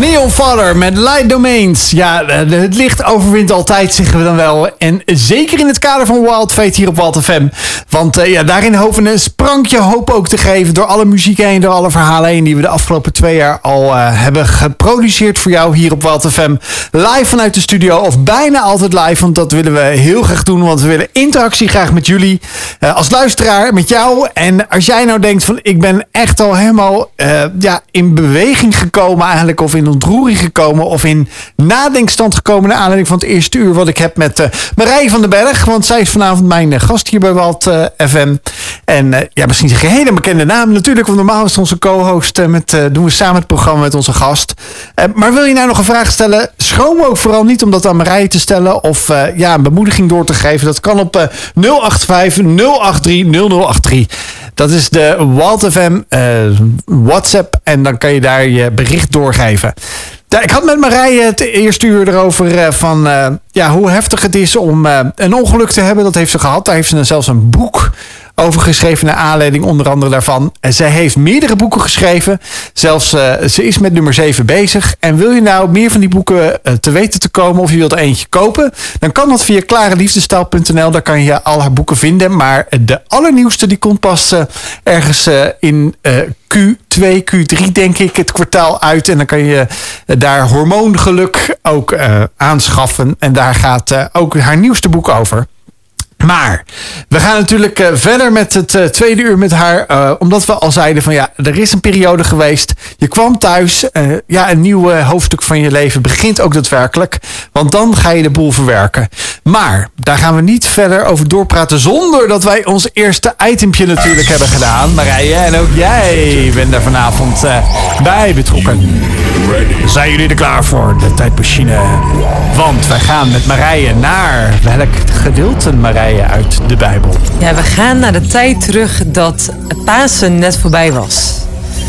Neon Father met Light Domains. Ja, eh, het licht overwint altijd, zeggen we dan wel. En zeker in het kader van Wild Fate hier op Wild FM. Want eh, ja, daarin hopen we een sprankje hoop ook te geven... door alle muziek heen, door alle verhalen heen... die we de afgelopen twee jaar al eh, hebben geproduceerd voor jou hier op Wild FM. Live vanuit de studio, of bijna altijd live. Want dat willen we heel graag doen, want we willen interactie graag met jullie. als luisteraar, met jou. En als jij nou denkt van... ik ben echt al helemaal ja, in beweging gekomen eigenlijk... of in ontroering gekomen of in nadenkstand gekomen... naar aanleiding van het eerste uur wat ik heb met Marije van den Berg. Want zij is vanavond mijn eh, gast hier bij Walt eh, FM. En ja, misschien zeg je hele bekende naam natuurlijk. Want normaal is onze co-host. met, doen we samen het programma met onze gast. Maar wil je nou nog een vraag stellen? Schroom ook vooral niet om dat aan Marije te stellen. Of ja, een bemoediging door te geven. Dat kan op eh 085 083 0083. Dat is de Walt FM eh, WhatsApp. En dan kan je daar je bericht doorgeven. Ik had met Marije het eerste uur erover eh, van eh, ja, hoe heftig het is om een ongeluk te hebben. Dat heeft ze gehad. Daar heeft ze dan zelfs een boek over geschreven naar aanleiding onder andere daarvan. Zij heeft meerdere boeken geschreven. Zelfs eh, ze is met nummer 7 bezig. En wil je nou meer van die boeken eh, te weten te komen of je wilt er eentje kopen, dan kan dat via klareliefdestaal.nl. Daar kan je al haar boeken vinden. Maar de allernieuwste die komt pas eh, ergens in eh, Q2, Q3 denk ik het kwartaal uit. En dan kan je daar hormoongeluk ook aanschaffen. En daar gaat ook haar nieuwste boek over. Maar we gaan natuurlijk eh, verder met het eh, tweede uur met haar. eh, omdat we al zeiden van ja, er is een periode geweest. Je kwam thuis. ja, een nieuw hoofdstuk van je leven begint ook daadwerkelijk. Want dan ga je de boel verwerken. Maar daar gaan we niet verder over doorpraten. Zonder dat wij ons eerste itempje natuurlijk hebben gedaan. Marije, en ook jij bent daar vanavond bij betrokken. Zijn jullie er klaar voor? De tijdmachine. Want wij gaan met Marije naar welk gedeelte, Marije, uit de Bijbel?
Ja, we gaan naar de tijd terug dat Pasen net voorbij was.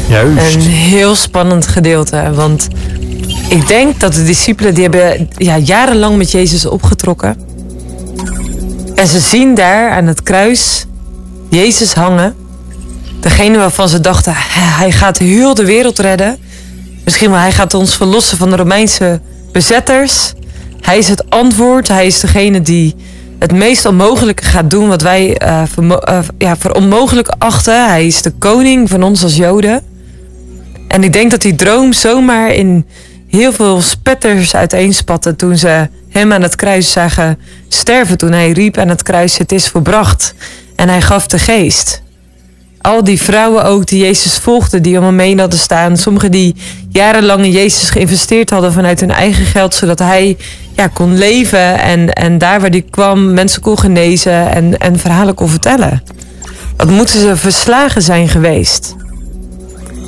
Juist.
Een heel spannend gedeelte. Want ik denk dat de discipelen die hebben ja, jarenlang met Jezus opgetrokken. En ze zien daar aan het kruis Jezus hangen. Degene waarvan ze dachten, hij gaat heel de wereld redden. Misschien wel, hij gaat ons verlossen van de Romeinse bezetters. Hij is het antwoord. Hij is degene die het meest onmogelijke gaat doen wat wij eh, vermo- eh, ja, voor onmogelijk achten. Hij is de koning van ons als Joden. En ik denk dat die droom zomaar in heel veel spetters uiteenspatte toen ze hem aan het kruis zagen sterven. Toen hij riep aan het kruis, het is volbracht. En hij gaf de geest. Al die vrouwen ook die Jezus volgden, die hem heen hadden staan. Sommigen die jarenlang in Jezus geïnvesteerd hadden vanuit hun eigen geld, zodat hij ja, kon leven en, en daar waar hij kwam mensen kon genezen en, en verhalen kon vertellen. Wat moeten ze verslagen zijn geweest?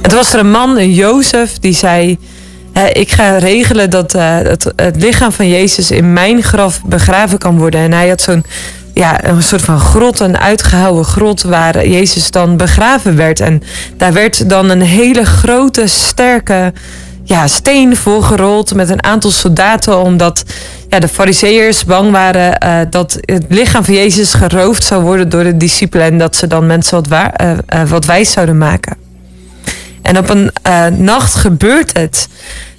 Het was er een man, een Jozef, die zei: "Hè, Ik ga regelen dat eh, het lichaam van Jezus in mijn graf begraven kan worden. En hij had zo'n ja, een soort van grot, een uitgehouwen grot waar Jezus dan begraven werd. En daar werd dan een hele grote, sterke ja, steen voorgerold met een aantal soldaten, omdat ja, de fariseërs bang waren eh, dat het lichaam van Jezus geroofd zou worden door de discipelen en dat ze dan mensen wat, waar, eh, eh, wat wijs zouden maken. En op een nacht gebeurt het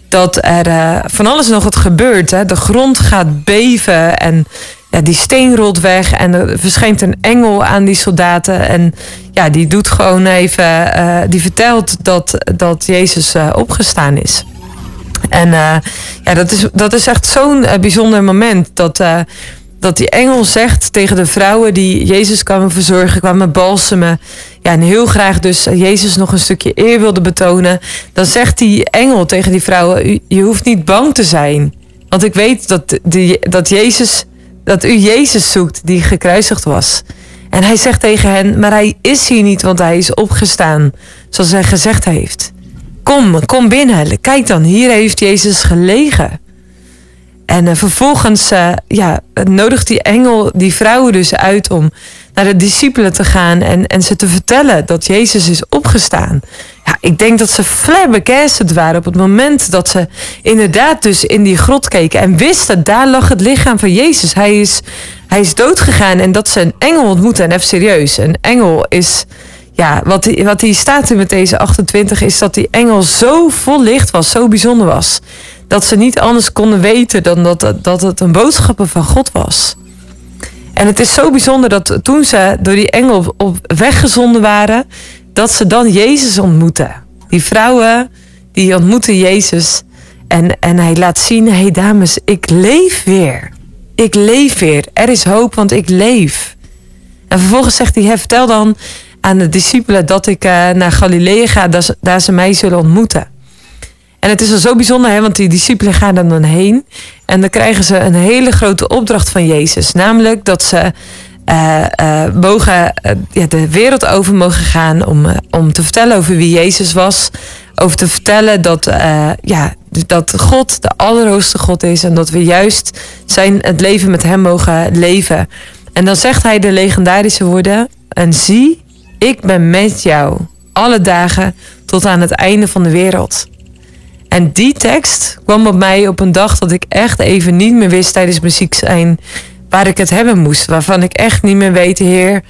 dat er van alles nog wat gebeurt. Hè. De grond gaat beven en ja, die steen rolt weg. En er verschijnt een engel aan die soldaten. En ja, die doet gewoon even, eh, die vertelt dat, dat Jezus eh, opgestaan is. En eh, ja, dat is, dat is echt zo'n bijzonder moment. Dat, dat die engel zegt tegen de vrouwen die Jezus kwamen verzorgen, kwamen balsemen. Ja, en heel graag dus Jezus nog een stukje eer wilde betonen. Dan zegt die engel tegen die vrouwen: Je hoeft niet bang te zijn. Want ik weet dat, die, dat, Jezus, dat u Jezus zoekt die gekruisigd was. En hij zegt tegen hen: Maar hij is hier niet, want hij is opgestaan. Zoals hij gezegd heeft. Kom, kom binnen. Kijk dan, hier heeft Jezus gelegen. En uh, vervolgens ja, nodigt die engel die vrouwen dus uit om naar de discipelen te gaan en, en ze te vertellen dat Jezus is opgestaan. Ik denk dat ze flabbergasted waren op het moment dat ze inderdaad dus in die grot keken en wisten, daar lag het lichaam van Jezus. Hij is, hij is doodgegaan en dat ze een engel ontmoeten. En even serieus, een engel is, ja, wat, wat hier staat in met deze 28 is dat die engel zo vol licht was, zo bijzonder was dat ze niet anders konden weten dan dat, dat het een boodschapper van God was. En het is zo bijzonder dat toen ze door die engel op weg gezonden waren, dat ze dan Jezus ontmoeten. Die vrouwen, die ontmoeten Jezus. En, en hij laat zien, hé hey dames, ik leef weer. Ik leef weer. Er is hoop, want ik leef. En vervolgens zegt hij, vertel dan aan de discipelen dat ik uh, naar Galilea ga, daar ze mij zullen ontmoeten. En het is al zo bijzonder, hè, want die discipelen gaan dan heen. En dan krijgen ze een hele grote opdracht van Jezus. Namelijk dat ze uh, uh, mogen, uh, ja, de wereld over mogen gaan om, om te vertellen over wie Jezus was. Over te vertellen dat, ja, dat God de allerhoogste God is. En dat we juist zijn, het leven met hem mogen leven. En dan zegt hij de legendarische woorden. En zie, ik ben met jou alle dagen tot aan het einde van de wereld. En die tekst kwam op mij op een dag dat ik echt even niet meer wist tijdens muziek zijn waar ik het hebben moest. Waarvan ik echt niet meer weet, Heer,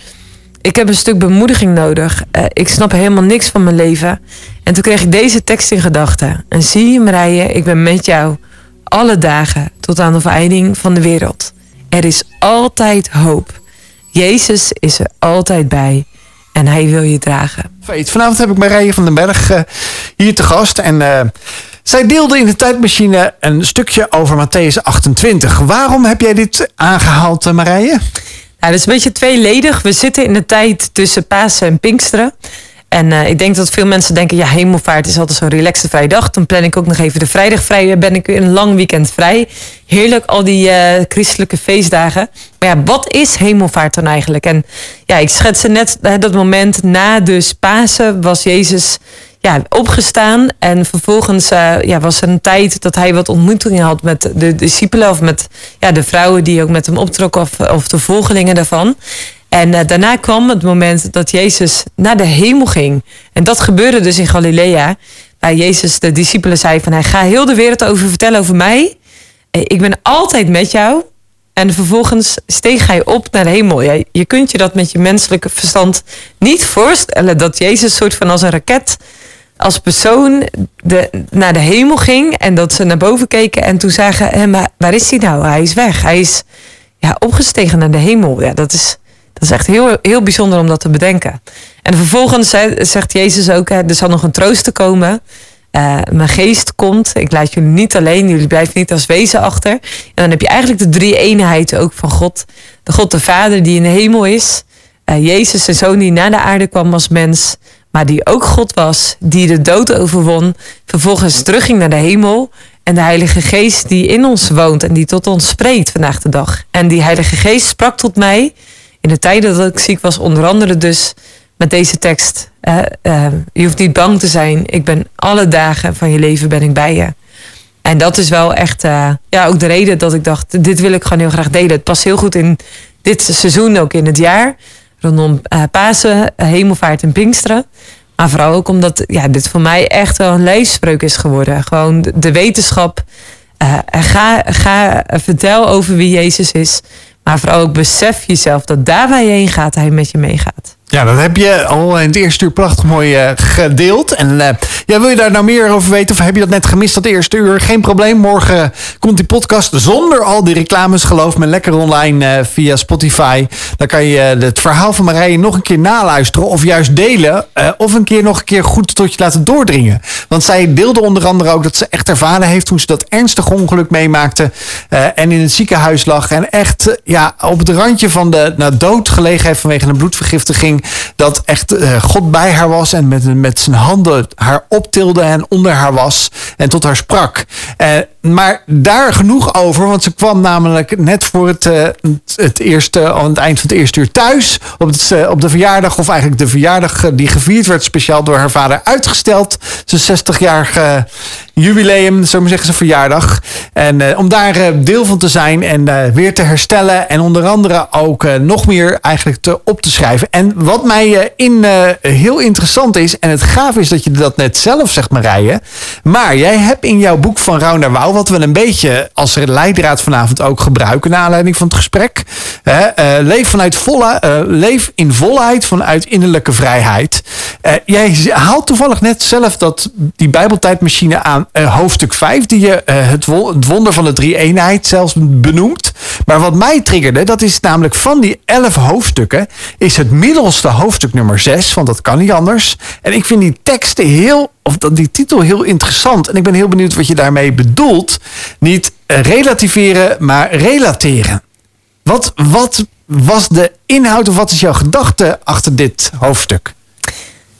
ik heb een stuk bemoediging nodig. Uh, ik snap helemaal niks van mijn leven. En toen kreeg ik deze tekst in gedachten. En zie je, Marije, ik ben met jou alle dagen tot aan de vereinding van de wereld. Er is altijd hoop. Jezus is er altijd bij. En hij wil je dragen.
Vanavond heb ik Marije van den Berg uh, hier te gast. En uh, zij deelde in de tijdmachine een stukje over Matthäus 28. Waarom heb jij dit aangehaald, Marije?
Nou, dat is een beetje tweeledig. We zitten in de tijd tussen Pasen en Pinksteren. En uh, ik denk dat veel mensen denken, ja, hemelvaart is altijd zo'n relaxte vrije dag. Dan plan ik ook nog even de vrijdag vrij. Ben ik een lang weekend vrij. Heerlijk, al die uh, christelijke feestdagen. Maar ja, wat is hemelvaart dan eigenlijk? En ja, ik schetste net dat moment na dus Pasen was Jezus ja, opgestaan. En vervolgens uh, ja, was er een tijd dat hij wat ontmoetingen had met de discipelen of met ja, de vrouwen die ook met hem optrokken of, of de volgelingen daarvan. En uh, daarna kwam het moment dat Jezus naar de hemel ging. En dat gebeurde dus in Galilea. Waar Jezus de discipelen zei van... hij ga heel de wereld over vertellen over mij. Ik ben altijd met jou. En vervolgens steeg hij op naar de hemel. Je kunt je dat met je menselijke verstand niet voorstellen... dat Jezus soort van als een raket als persoon de, naar de hemel ging en dat ze naar boven keken en toen zagen, maar waar is hij nou? Hij is weg. Hij is ja, opgestegen naar de hemel. Ja, dat is, dat is echt heel, heel bijzonder om dat te bedenken. En vervolgens zegt Jezus ook, er zal nog een troost te komen. Uh, mijn geest komt, ik laat jullie niet alleen, jullie blijven niet als wezen achter. En dan heb je eigenlijk de drie eenheid ook van God. De God de Vader die in de hemel is. Uh, Jezus, de Zoon die naar de aarde kwam als mens maar die ook God was, die de dood overwon, vervolgens terugging naar de hemel. En de Heilige Geest die in ons woont en die tot ons spreekt vandaag de dag. En die Heilige Geest sprak tot mij in de tijden dat ik ziek was, onder andere dus met deze tekst. Uh, uh, je hoeft niet bang te zijn. Ik ben alle dagen van je leven ben ik bij je. En dat is wel echt uh, ja, ook de reden dat ik dacht, dit wil ik gewoon heel graag delen. Het past heel goed in dit seizoen, ook in het jaar rondom uh, Pasen, Hemelvaart en Pinksteren. Maar vooral ook omdat ja, dit voor mij echt wel een leefspreuk is geworden. Gewoon de, de wetenschap. Uh, ga, ga vertel over wie Jezus is. Maar vooral ook besef jezelf dat daar waar je heen gaat, hij met je meegaat.
Ja, dat heb je al in het eerste uur prachtig mooi uh, gedeeld. En uh, ja, wil je daar nou meer over weten? Of heb je dat net gemist, dat eerste uur? Geen probleem. Morgen komt die podcast zonder al die reclames, geloof me, lekker online uh, via Spotify. Dan kan je het verhaal van Marije nog een keer naluisteren. Of juist delen. of een keer nog een keer goed tot je laten doordringen. Want zij deelde onder andere ook dat ze echt ervaren heeft toen ze dat ernstige ongeluk meemaakte. en in het ziekenhuis lag. En echt ja, op het randje van de nou, dood gelegen heeft vanwege een bloedvergiftiging dat echt uh, God bij haar was en met, met zijn handen haar optilde en onder haar was en tot haar sprak. Uh, maar daar genoeg over, want ze kwam namelijk net voor het, uh, het eerste, aan het eind van het eerste uur thuis. Op, het, op de verjaardag, of eigenlijk de verjaardag die gevierd werd, speciaal door haar vader uitgesteld. Zijn 60-jarige jubileum, zo maar zeggen, zijn verjaardag. En om daar deel van te zijn en weer te herstellen. En onder andere ook nog meer eigenlijk te, op te schrijven. En wat mij in heel interessant is, en het gaaf is dat je dat net zelf zegt, Marije. Maar jij hebt in jouw boek van Rauw naar Wouw, wat we een beetje als leidraad vanavond ook gebruiken, naar aanleiding van het gesprek. Uh, leef, vanuit volle, leef in volheid vanuit innerlijke vrijheid. jij haalt toevallig net zelf dat, die Bijbeltijdmachine aan hoofdstuk 5, die je het wonder van de drie eenheid zelfs benoemt. Maar wat mij triggerde, dat is namelijk van die elf hoofdstukken, is het middelste hoofdstuk nummer 6, want dat kan niet anders. En ik vind die teksten heel, of die titel heel interessant. En ik ben heel benieuwd wat je daarmee bedoelt. Niet relativeren, maar relateren. Wat, wat was de inhoud of wat is jouw gedachte achter dit hoofdstuk?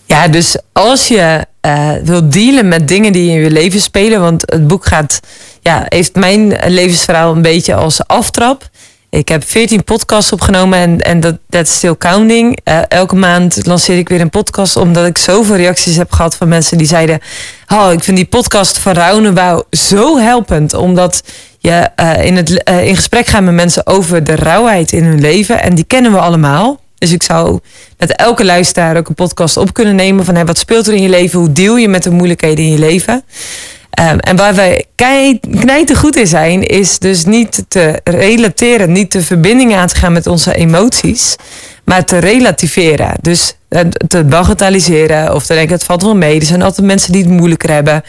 Ja, dus als je uh, wil dealen met dingen die in je leven spelen, want het boek gaat, ja, heeft mijn levensverhaal een beetje als aftrap. Ik heb 14 podcasts opgenomen en, dat is still counting. Uh, elke maand lanceer ik weer een podcast, omdat ik zoveel reacties heb gehad van mensen die zeiden: Oh, ik vind die podcast van Rauwnebouw zo helpend, omdat je uh, in, het, uh, in gesprek gaat met mensen over de rauwheid in hun leven. En die kennen we allemaal. Dus ik zou met elke luisteraar ook een podcast op kunnen nemen van hey, wat speelt er in je leven? Hoe deel je met de moeilijkheden in je leven? Um, en waar wij knijten goed in zijn, is dus niet te relateren, niet de verbinding aan te gaan met onze emoties, maar te relativeren. Dus uh, te bagatelliseren of te denken, het valt wel mee. Er zijn altijd mensen die het moeilijker hebben.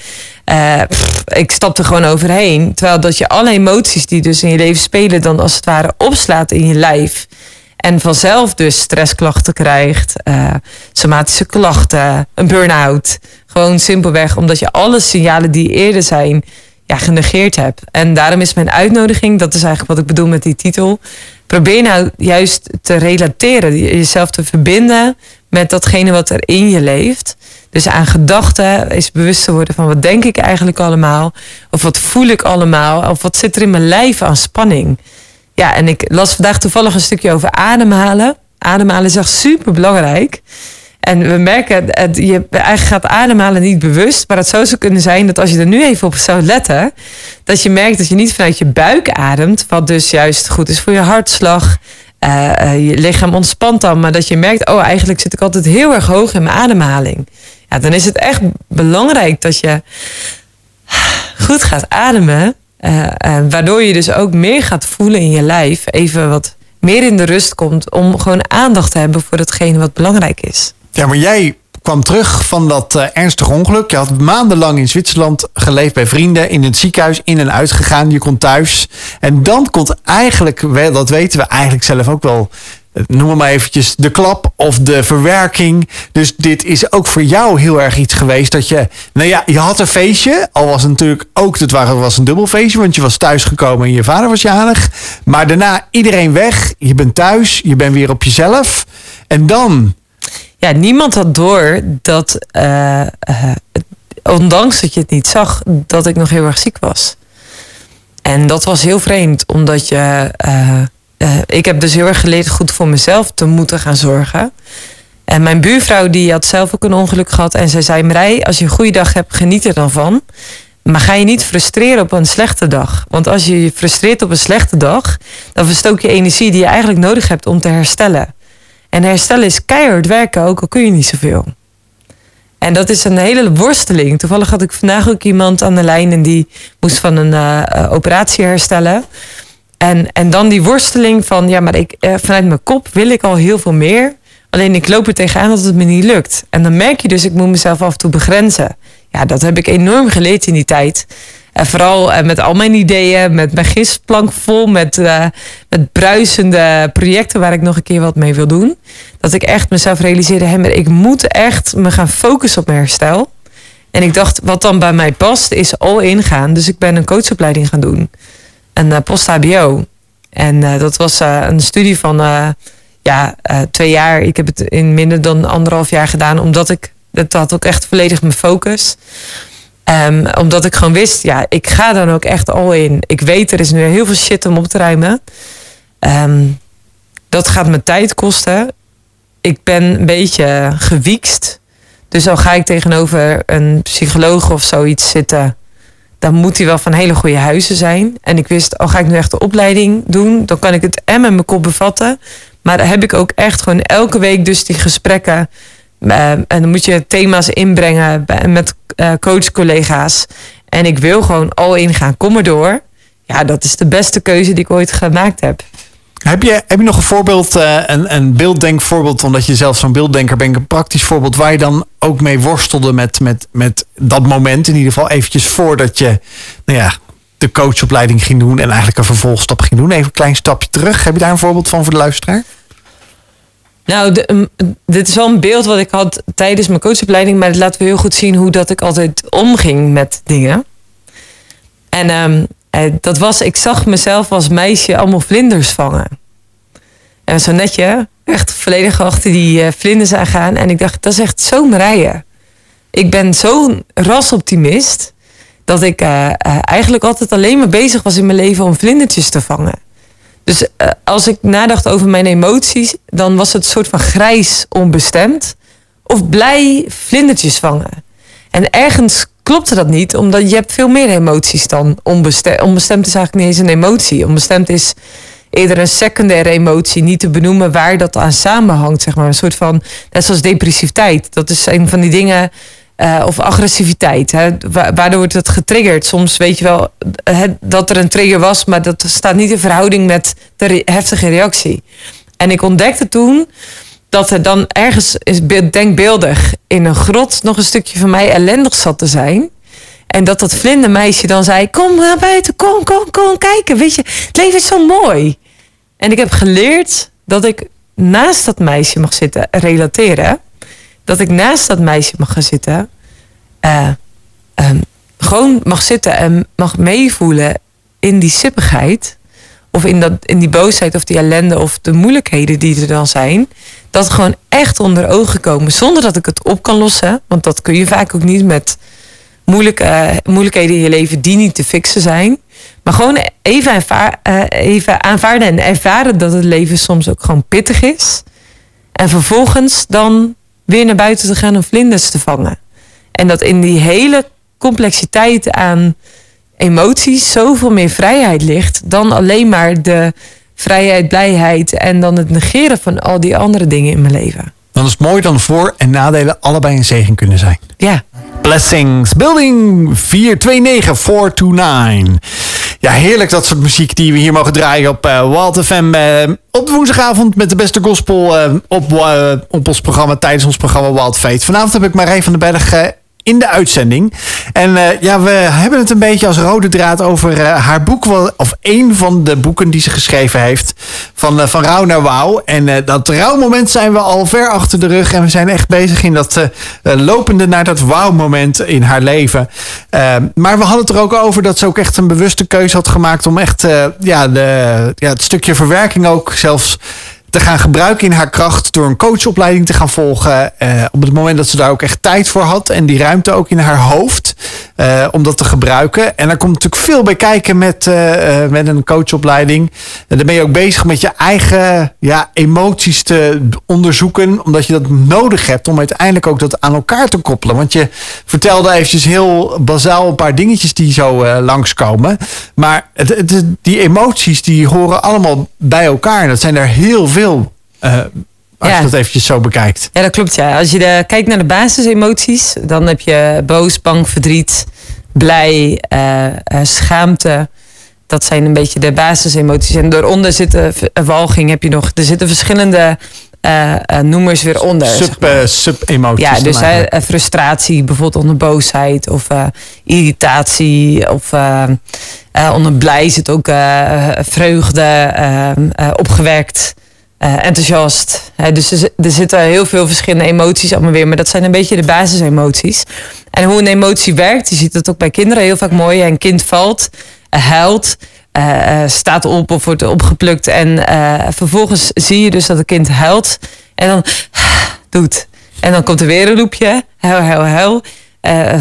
Pff, ik stap er gewoon overheen. Terwijl dat je alle emoties die dus in je leven spelen, dan als het ware opslaat in je lijf. En vanzelf dus stressklachten krijgt, uh, somatische klachten, een burn-out. Gewoon simpelweg omdat je alle signalen die eerder zijn ja, genegeerd hebt. En daarom is mijn uitnodiging, dat is eigenlijk wat ik bedoel met die titel. Probeer nou juist te relateren, jezelf te verbinden met datgene wat er in je leeft. Dus aan gedachten is bewust te worden van wat denk ik eigenlijk allemaal? Of wat voel ik allemaal? Of wat zit er in mijn lijf aan spanning? Ja, en ik las vandaag toevallig een stukje over ademhalen. Ademhalen is echt super belangrijk. En we merken, dat je eigenlijk gaat ademhalen niet bewust. Maar het zou zo kunnen zijn dat als je er nu even op zou letten. Dat je merkt dat je niet vanuit je buik ademt. Wat dus juist goed is voor je hartslag. Uh, je lichaam ontspant dan. Maar dat je merkt, oh eigenlijk zit ik altijd heel erg hoog in mijn ademhaling. Ja, dan is het echt belangrijk dat je goed gaat ademen. Uh, waardoor je dus ook meer gaat voelen in je lijf. Even wat meer in de rust komt. Om gewoon aandacht te hebben voor hetgene wat belangrijk is.
Ja, maar jij kwam terug van dat uh, ernstige ongeluk. Je had maandenlang in Zwitserland geleefd bij vrienden. In het ziekenhuis in en uit gegaan. Je kon thuis. En dan komt eigenlijk, dat weten we eigenlijk zelf ook wel noem maar eventjes de klap of de verwerking. Dus dit is ook voor jou heel erg iets geweest dat je, nou ja, je had een feestje. Al was het natuurlijk ook, het was een dubbel feestje, want je was thuisgekomen en je vader was jarig. Maar daarna iedereen weg, je bent thuis, je bent weer op jezelf. En dan?
Ja, niemand had door dat, uh, uh, ondanks dat je het niet zag, dat ik nog heel erg ziek was. En dat was heel vreemd, omdat je... Uh, ik heb dus heel erg geleerd goed voor mezelf te moeten gaan zorgen. En mijn buurvrouw die had zelf ook een ongeluk gehad. En zij zei, Marij, als je een goede dag hebt, geniet er dan van. Maar ga je niet frustreren op een slechte dag. Want als je je frustreert op een slechte dag... dan verstook je energie die je eigenlijk nodig hebt om te herstellen. En herstellen is keihard werken, ook al kun je niet zoveel. En dat is een hele worsteling. Toevallig had ik vandaag ook iemand aan de lijn... en die moest van een uh, operatie herstellen... En, en dan die worsteling van, ja, maar ik, eh, vanuit mijn kop wil ik al heel veel meer. Alleen ik loop er tegenaan dat het me niet lukt. En dan merk je dus, ik moet mezelf af en toe begrenzen. Ja, dat heb ik enorm geleerd in die tijd. En vooral eh, met al mijn ideeën, met mijn gistplank vol, met, uh, met bruisende projecten waar ik nog een keer wat mee wil doen. Dat ik echt mezelf realiseerde, hé, maar ik moet echt me gaan focussen op mijn herstel. En ik dacht, wat dan bij mij past, is all in gaan. Dus ik ben een coachopleiding gaan doen. Een uh, post-HBO. En dat was een studie van ja, twee jaar. Ik heb het in minder dan anderhalf jaar gedaan, omdat ik, dat had ook echt volledig mijn focus. Um, omdat ik gewoon wist, ja, ik ga dan ook echt al in. Ik weet, er is nu heel veel shit om op te ruimen. Um, dat gaat me tijd kosten. Ik ben een beetje gewiekst. Dus al ga ik tegenover een psycholoog of zoiets zitten, dan moet hij wel van hele goede huizen zijn. En ik wist, al ga ik nu echt de opleiding doen, dan kan ik het en met mijn kop bevatten. Maar heb ik ook echt gewoon elke week dus die gesprekken uh, en dan moet je thema's inbrengen met uh, coachcollega's. En ik wil gewoon al ingaan. Kom maar door. Ja, dat is de beste keuze die ik ooit gemaakt heb.
Heb je, heb je nog een voorbeeld, uh, een, een beelddenkvoorbeeld, omdat je zelf zo'n beelddenker bent, een praktisch voorbeeld waar je dan ook mee worstelde met, met, met dat moment, in ieder geval eventjes voordat je nou ja, de coachopleiding ging doen en eigenlijk een vervolgstap ging doen. Even een klein stapje terug. Heb je daar een voorbeeld van voor de luisteraar?
Nou, de, dit is wel een beeld wat ik had tijdens mijn coachopleiding, maar het laat we heel goed zien hoe dat ik altijd omging met dingen. En um, dat was, ik zag mezelf als meisje allemaal vlinders vangen. En zo netje, echt volledig achter die uh, vlinders aangaan. En ik dacht, dat is echt zo Marije. Ik ben zo'n rasoptimist dat ik uh, eigenlijk altijd alleen maar bezig was in mijn leven om vlindertjes te vangen. Dus uh, als ik nadacht over mijn emoties, dan was het een soort van grijs onbestemd. Of blij vlindertjes vangen. En ergens klopte dat niet, omdat je hebt veel meer emoties dan onbestemd. Onbestemd is eigenlijk niet eens een emotie. Onbestemd is eerder een secundaire emotie, niet te benoemen waar dat aan samenhangt. Zeg maar. Een soort van, net zoals depressiviteit. Dat is een van die dingen uh, of agressiviteit. Hè? Waardoor wordt het getriggerd. Soms weet je wel hè, dat er een trigger was, maar dat staat niet in verhouding met de heftige reactie. En ik ontdekte toen dat er dan ergens, is denkbeeldig, in een grot nog een stukje van mij ellendig zat te zijn. En dat dat vlindermeisje dan zei: Kom naar buiten, kom, kom, kom kijken. Weet je, het leven is zo mooi. En ik heb geleerd dat ik naast dat meisje mag zitten relateren dat ik naast dat meisje mag gaan zitten. Uh, um, gewoon mag zitten en mag meevoelen in die sippigheid. Of in, dat, in die boosheid of die ellende of de moeilijkheden die er dan zijn. Dat gewoon echt onder ogen komen. Zonder dat ik het op kan lossen. Want dat kun je vaak ook niet met moeilijke, uh, moeilijkheden in je leven die niet te fixen zijn. Maar gewoon even, uh, even aanvaarden en ervaren dat het leven soms ook gewoon pittig is. En vervolgens dan weer naar buiten te gaan om vlinders te vangen. En dat in die hele complexiteit aan emoties zoveel meer vrijheid ligt dan alleen maar de vrijheid, blijheid en dan het negeren van al die andere dingen in mijn leven.
Dan is het mooi dan voor- en nadelen allebei een zegen kunnen zijn.
Ja.
Blessings, Building 429429. Ja, heerlijk dat soort muziek die we hier mogen draaien op uh, Wild FM. Uh, op woensdagavond met de beste gospel uh, op, op ons programma, tijdens ons programma Wild. Vanavond heb ik Marij van den Berg in de uitzending. En uh, ja, we hebben het een beetje als rode draad over uh, haar boek, of een van de boeken die ze geschreven heeft, van, uh, van rouw naar wauw. En dat rouwmoment zijn we al ver achter de rug en we zijn echt bezig in dat lopende naar dat wauw-moment in haar leven. maar we hadden het er ook over dat ze ook echt een bewuste keuze had gemaakt om echt ja, de, ja, het stukje verwerking ook zelfs te gaan gebruiken in haar kracht door een coachopleiding te gaan volgen. Eh, op het moment dat ze daar ook echt tijd voor had en die ruimte ook in haar hoofd uh, om dat te gebruiken. En daar komt natuurlijk veel bij kijken met, uh, met een coachopleiding. En dan ben je ook bezig met je eigen ja, emoties te onderzoeken, omdat je dat nodig hebt om uiteindelijk ook dat aan elkaar te koppelen. Want je vertelde eventjes heel bazaal een paar dingetjes die zo langskomen. Maar het, het, die emoties die horen allemaal bij elkaar. En dat zijn er heel veel uh, als ja. je dat eventjes zo bekijkt.
Ja, dat klopt. Ja. Als je de, kijkt naar de basisemoties, dan heb je boos, bang, verdriet, blij, uh, uh, schaamte. Dat zijn een beetje de basisemoties. En daaronder zitten walging heb je nog. Er zitten verschillende eh, eh, noemers weer onder. zeg
Sub, eh, sub-emoties.
ja, dus eh, frustratie, bijvoorbeeld onder boosheid of eh, irritatie of eh, eh, onder blij zit ook eh, vreugde, eh, eh, eh, enthousiast. Dus er, er zitten heel veel verschillende emoties allemaal weer, maar dat zijn een beetje de basisemoties. En hoe een emotie werkt, je ziet het ook bij kinderen heel vaak mooi. Een kind valt, eh, huilt, eh, staat op of wordt opgeplukt en vervolgens zie je dus dat het kind huilt en dan doet. En dan komt er weer een loepje. Huil, huil, huil.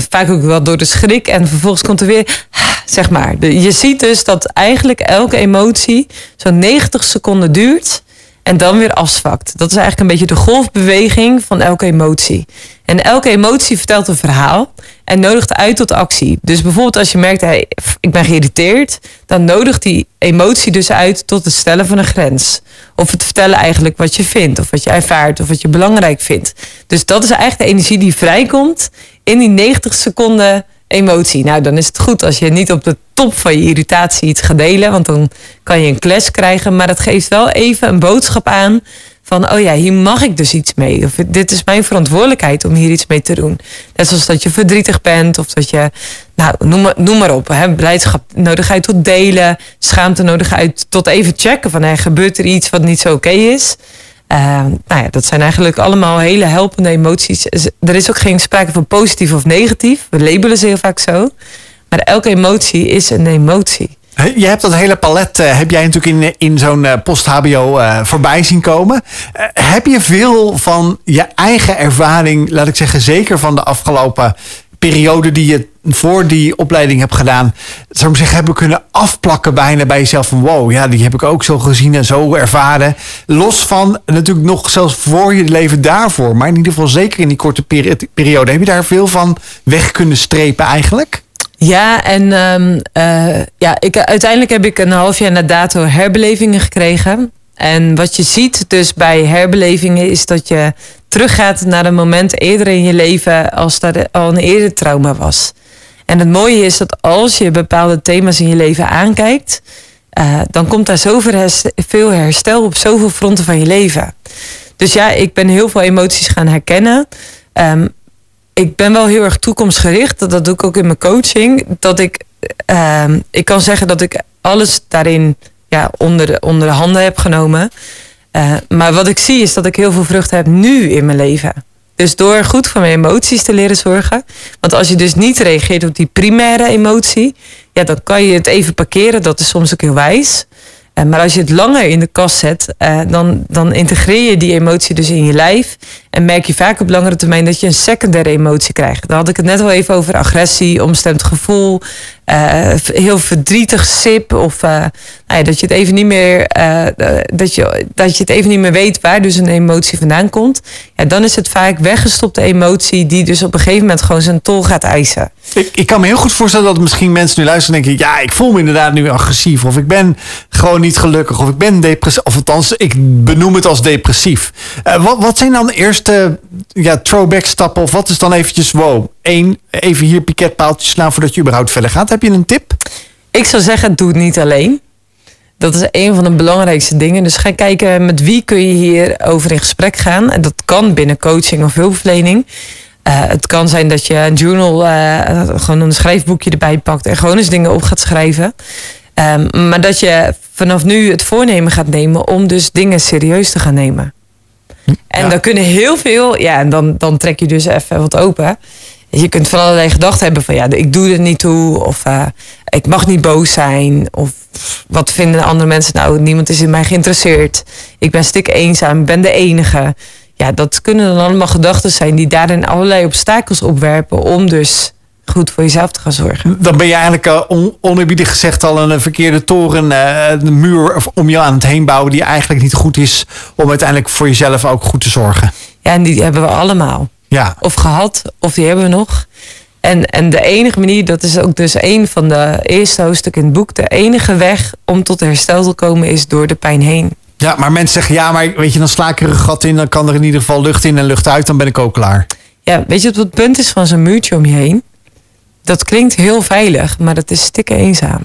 Vaak ook wel door de schrik. En vervolgens komt er weer, zeg maar. Je ziet dus dat eigenlijk elke emotie zo'n 90 seconden duurt. En dan weer afzwakt. Dat is eigenlijk een beetje de golfbeweging van elke emotie. En elke emotie vertelt een verhaal. En nodigt uit tot actie. Dus bijvoorbeeld als je merkt, hey, ik ben geïrriteerd. Dan nodigt die emotie dus uit tot het stellen van een grens. Of het vertellen eigenlijk wat je vindt. Of wat je ervaart. Of wat je belangrijk vindt. Dus dat is eigenlijk de energie die vrijkomt in die 90 seconden emotie. Nou, dan is het goed als je niet op de top van je irritatie iets gaat delen. Want dan kan je een clash krijgen. Maar het geeft wel even een boodschap aan. Van, oh ja, hier mag ik dus iets mee. Of dit is mijn verantwoordelijkheid om hier iets mee te doen. Net zoals dat je verdrietig bent. Of dat je, nou, noem maar, op. Hè, blijdschap nodig uit tot delen. Schaamte nodig uit tot even checken. Van, hey, gebeurt er iets wat niet zo oké is? Eh, nou ja, dat zijn eigenlijk allemaal hele helpende emoties. Er is ook geen sprake van positief of negatief. We labelen ze heel vaak zo. Maar elke emotie is een emotie.
Je hebt dat hele palet, eh, heb jij natuurlijk in, in zo'n eh, post-HBO eh, voorbij zien komen. Heb je veel van je eigen ervaring, laat ik zeggen, zeker van de afgelopen periode die je voor die opleiding hebt gedaan, zou ik zeggen, hebben kunnen afplakken bijna bij jezelf van wow, ja, die heb ik ook zo gezien en zo ervaren. Los van natuurlijk nog zelfs voor je leven daarvoor, maar in ieder geval zeker in die korte peri- periode. Heb je daar veel van weg kunnen strepen eigenlijk?
Ja, en ehm, eh, ja, ik, uiteindelijk heb ik een half jaar na dato herbelevingen gekregen. En wat je ziet dus bij herbelevingen is dat je teruggaat naar een moment eerder in je leven als dat al een eerder trauma was. En het mooie is dat als je bepaalde thema's in je leven aankijkt, eh, dan komt daar zoveel herst- veel herstel op zoveel fronten van je leven. Dus ja, ik ben heel veel emoties gaan herkennen. Ehm, ik ben wel heel erg toekomstgericht. Dat, doe ik ook in mijn coaching. Dat ik, ehm, ik kan zeggen dat ik alles daarin ja, onder, de, onder de handen heb genomen. Eh, maar wat ik zie is dat ik heel veel vruchten heb nu in mijn leven. Dus door goed voor mijn emoties te leren zorgen. Want als je dus niet reageert op die primaire emotie, ja, dan kan je het even parkeren. Dat is soms ook heel wijs. Eh, maar als je het langer in de kast zet, eh, dan, dan integreer je die emotie dus in je lijf. En merk je vaak op langere termijn dat je een secundaire emotie krijgt. Daar had ik het net al even over agressie, omstemd gevoel. eh, heel verdrietig sip. Of eh, nou ja, dat je het even niet meer eh, dat, je, dat je het even niet meer weet waar dus een emotie vandaan komt. Ja, dan is het vaak weggestopte emotie die dus op een gegeven moment gewoon zijn tol gaat eisen.
Ik, ik kan me heel goed voorstellen dat misschien mensen nu luisteren en denken... ja, ik voel me inderdaad nu agressief. Of ik ben gewoon niet gelukkig. Of ik ben depressief. Of althans, ik benoem het als depressief. Wat, wat zijn dan de ja, throwback stappen? Of wat is dan eventjes... wow, één, even hier piketpaaltjes slaan voordat je überhaupt verder gaat. Heb je een tip?
Ik zou zeggen, doe het niet alleen. Dat is een van de belangrijkste dingen. Dus ga kijken met wie kun je hier over in gesprek gaan. En dat kan binnen coaching of hulpverlening. Eh, het kan zijn dat je een journal, eh, gewoon een schrijfboekje erbij pakt en gewoon eens dingen op gaat schrijven. Ehm, maar dat je vanaf nu het voornemen gaat nemen om dus dingen serieus te gaan nemen. En
Ja.
dan kunnen heel veel, ja, en dan, dan trek je dus even wat open. Je kunt van allerlei gedachten hebben van ja, ik doe er niet toe. Of eh, ik mag niet boos zijn. Of wat vinden andere mensen nou? Niemand is in mij geïnteresseerd. Ik ben stik eenzaam, ik ben de enige. Ja, dat kunnen dan allemaal gedachten zijn die daarin allerlei obstakels opwerpen om dus goed voor jezelf te gaan zorgen.
Dan ben je eigenlijk uh, on, oneerbiedig gezegd al een, uh, verkeerde toren, uh, een muur om je aan het heen bouwen die eigenlijk niet goed is om uiteindelijk voor jezelf ook goed te zorgen.
Ja, en die hebben we allemaal.
Ja.
Of gehad, of die hebben we nog. En, en de enige manier, dat is ook dus een van de eerste hoofdstukken in het boek. De enige weg om tot herstel te komen is door de pijn heen.
Ja, maar mensen zeggen ja, maar weet je, dan sla ik er een gat in, dan kan er in ieder geval lucht in en lucht uit, dan ben ik ook klaar.
Ja, weet je wat het punt is van zo'n muurtje om je heen? Dat klinkt heel veilig, maar dat is stikken eenzaam.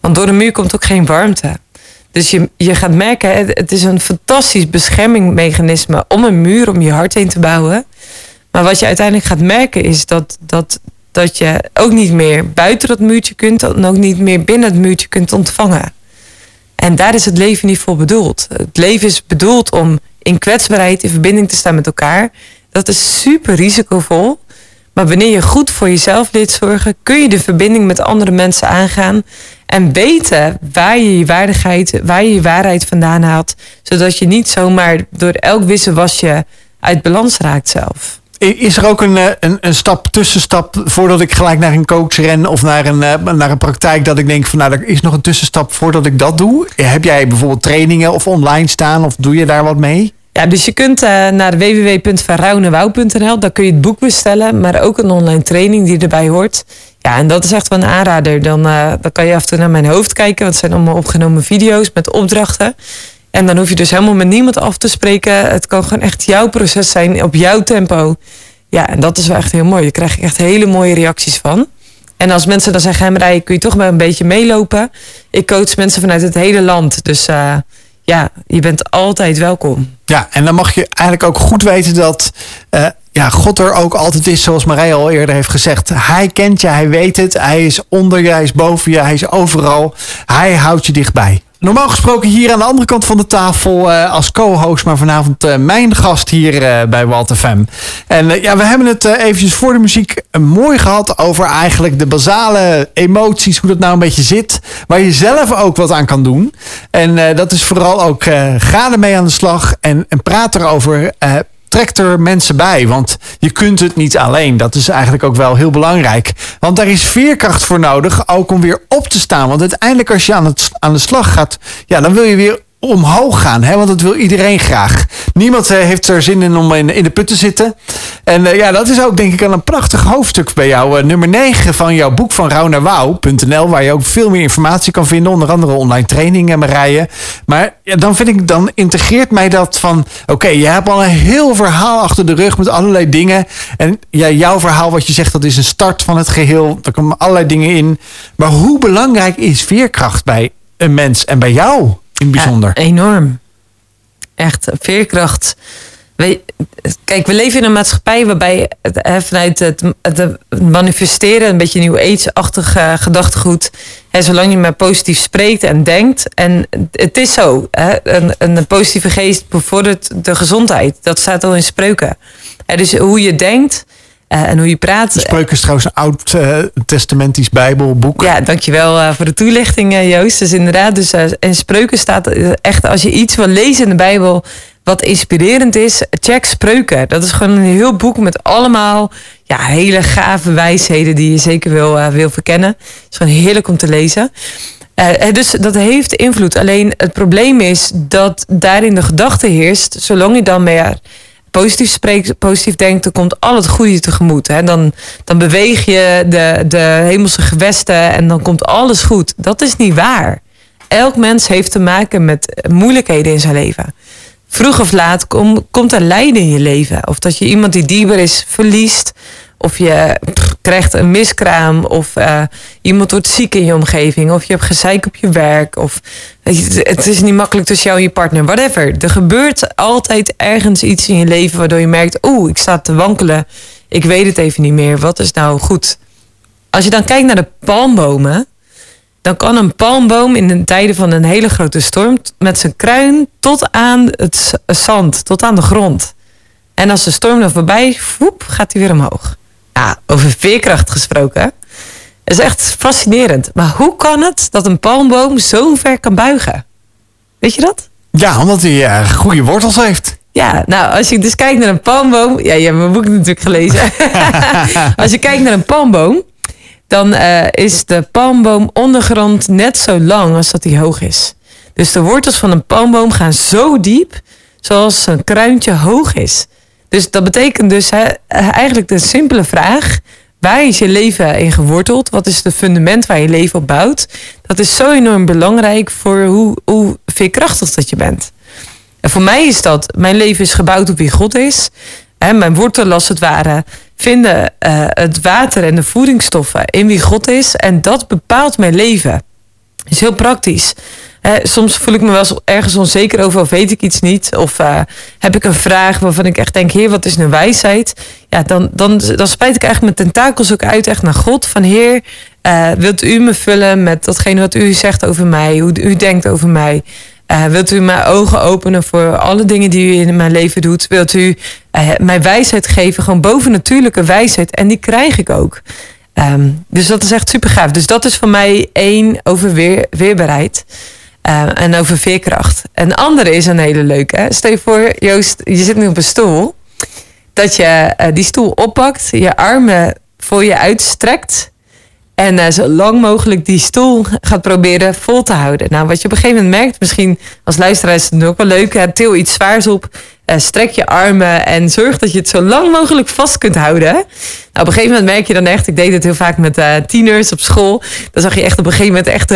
Want door de muur komt ook geen warmte. Dus je, je gaat merken, het, is een fantastisch beschermingsmechanisme om een muur om je hart heen te bouwen. Maar wat je uiteindelijk gaat merken is dat, dat, dat je ook niet meer buiten dat muurtje kunt en ook niet meer binnen het muurtje kunt ontvangen. En daar is het leven niet voor bedoeld. Het leven is bedoeld om in kwetsbaarheid in verbinding te staan met elkaar. Dat is super risicovol. Maar wanneer je goed voor jezelf leert zorgen, kun je de verbinding met andere mensen aangaan. En weten waar je je waardigheid, waar je je waarheid vandaan haalt. Zodat je niet zomaar door elk wisselwasje uit balans raakt zelf.
Is er ook een, eh, een, een stap, tussenstap voordat ik gelijk naar een coach ren of naar een, eh, naar een praktijk dat ik denk van nou er is nog een tussenstap voordat ik dat doe? Heb jij bijvoorbeeld trainingen of online staan of doe je daar wat mee?
Ja, dus je kunt uh, naar www.verrouwenwouw.nl. Daar kun je het boek bestellen, maar ook een online training die erbij hoort. Ja, en dat is echt wel een aanrader. Dan, uh, dan kan je af en toe naar mijn hoofd kijken, want het zijn allemaal opgenomen video's met opdrachten. En dan hoef je dus helemaal met niemand af te spreken. Het kan gewoon echt jouw proces zijn op jouw tempo. Ja, en dat is wel echt heel mooi. Je krijgt echt hele mooie reacties van. En als mensen dan zeggen, rijden, kun je toch wel een beetje meelopen. Ik coach mensen vanuit het hele land. Dus uh, ja, je bent altijd welkom.
Ja, en dan mag je eigenlijk ook goed weten dat uh, ja, God er ook altijd is, zoals Marij al eerder heeft gezegd. Hij kent je, hij weet het, hij is onder je, hij is boven je, hij is overal. Hij houdt je dichtbij. Normaal gesproken hier aan de andere kant van de tafel uh, als co-host, maar vanavond uh, mijn gast hier uh, bij Walt FM. En ja, we hebben het eventjes voor de muziek mooi gehad over eigenlijk de basale emoties, hoe dat nou een beetje zit, waar je zelf ook wat aan kan doen. En dat is vooral ook ga ermee aan de slag en, en praat erover trek er mensen bij. Want je kunt het niet alleen. Dat is eigenlijk ook wel heel belangrijk. Want daar is veerkracht voor nodig, ook om weer op te staan. Want uiteindelijk als je aan, het, aan de slag gaat, ja, dan wil je weer omhoog gaan. Hè? Want dat wil iedereen graag. Niemand uh, heeft er zin in om in, de put te zitten. En uh, ja, dat is ook denk ik al een prachtig hoofdstuk bij jou. Uh, nummer 9 van jouw boek van Rauw naar Wauw.nl. Waar je ook veel meer informatie kan vinden. Onder andere online trainingen, Marije. Maar ja, dan vind ik, dan integreert mij dat van... Oké, je hebt al een heel verhaal achter de rug met allerlei dingen. En ja, jouw verhaal wat je zegt, dat is een start van het geheel. Er komen allerlei dingen in. Maar hoe belangrijk is veerkracht bij een mens en bij jou? Bijzonder.
Enorm. Echt, veerkracht. Kijk, we leven in een maatschappij waarbij het, vanuit het, het, manifesteren, een beetje nieuw age-achtig uh, gedachtegoed, hè, zolang je maar positief spreekt en denkt. En het is zo, hè, een, een positieve geest bevordert de gezondheid. Dat staat al in spreuken. Hè, dus hoe je denkt, uh, en hoe je praat.
Spreuken is trouwens een oud-testamentisch uh, bijbelboek.
Ja, dankjewel uh, voor de toelichting Joost. Dus inderdaad, dus, in spreuken staat echt als je iets wil lezen in de bijbel wat inspirerend is, check spreuken. Dat is gewoon een heel boek met allemaal ja, hele gave wijsheden die je zeker wil, wil verkennen. Het is gewoon heerlijk om te lezen. dus dat heeft invloed. Alleen het probleem is dat daarin de gedachte heerst, zolang je dan meer positief spreekt, positief denkt, dan komt al het goede tegemoet. Hè? Dan, dan beweeg je de, de hemelse gewesten en dan komt alles goed. Dat is niet waar. Elk mens heeft te maken met moeilijkheden in zijn leven. Vroeg of laat kom, komt er lijden in je leven. Of dat je iemand die dieper is verliest. Of je krijgt een miskraam. Of uh, iemand wordt ziek in je omgeving. Of je hebt gezeik op je werk. Of het is niet makkelijk tussen jou en je partner. Whatever. Er gebeurt altijd ergens iets in je leven waardoor je merkt... oeh, ik sta te wankelen. Ik weet het even niet meer. Wat is nou goed? Als je dan kijkt naar de palmbomen... dan kan een palmboom in de tijden van een hele grote storm... met zijn kruin tot aan het zand, tot aan de grond... En als de storm dan voorbij, woep, gaat hij weer omhoog. Ja, over veerkracht gesproken. is echt fascinerend. Maar hoe kan het dat een palmboom zo ver kan buigen? Weet je dat?
Ja, omdat hij uh, goede wortels heeft.
Ja, nou, als je dus kijkt naar een palmboom. Ja, je hebt mijn boek natuurlijk gelezen. als je kijkt naar een palmboom, dan uh, is de palmboom ondergrond net zo lang als dat hij hoog is. Dus de wortels van een palmboom gaan zo diep, zoals een kruintje hoog is. Dus dat betekent dus eigenlijk de simpele vraag: waar is je leven in geworteld? Wat is het fundament waar je leven op bouwt? Dat is zo enorm belangrijk voor hoe, hoe veerkrachtig dat je bent. En voor mij is dat, mijn leven is gebouwd op wie God is. Hè, mijn wortelen als het ware vinden uh, het water en de voedingsstoffen in wie God is. En dat bepaalt mijn leven. is heel praktisch. Soms voel ik me wel ergens onzeker over of weet ik iets niet. Of eh, heb ik een vraag waarvan ik echt denk, heer, wat is nu wijsheid? Ja, dan, dan, dan spijt ik eigenlijk mijn tentakels ook uit echt naar God. Van heer, eh, wilt u me vullen met datgene wat u zegt over mij? Hoe u denkt over mij? Eh, wilt u mijn ogen openen voor alle dingen die u in mijn leven doet? Wilt u mij wijsheid geven, gewoon bovennatuurlijke wijsheid? En die krijg ik ook. Um, dus dat is echt super gaaf. Dus dat is voor mij één over weer. Uh, en over veerkracht. Een andere is een hele leuke. Stel je voor, Joost, je zit nu op een stoel. Dat je die stoel oppakt, je armen voor je uitstrekt. En uh, zo lang mogelijk die stoel gaat proberen vol te houden. Nou, wat je op een gegeven moment merkt, misschien als luisteraar is het ook wel leuk. Til iets zwaars op, uh, strek je armen en zorg dat je het zo lang mogelijk vast kunt houden. Nou, op een gegeven moment merk je dan echt, ik deed het heel vaak met tieners op school. Dan zag je echt op een gegeven moment echt,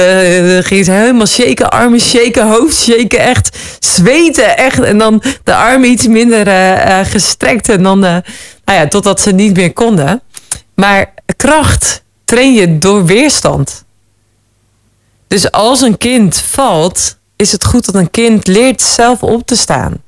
ging ze helemaal shaken, armen shaken, hoofd shaken, echt zweten. Echt. En dan de armen iets minder gestrekt en dan, nou ja, totdat ze niet meer konden. Maar kracht train je door weerstand. Dus als een kind valt, is het goed dat een kind leert zelf op te staan.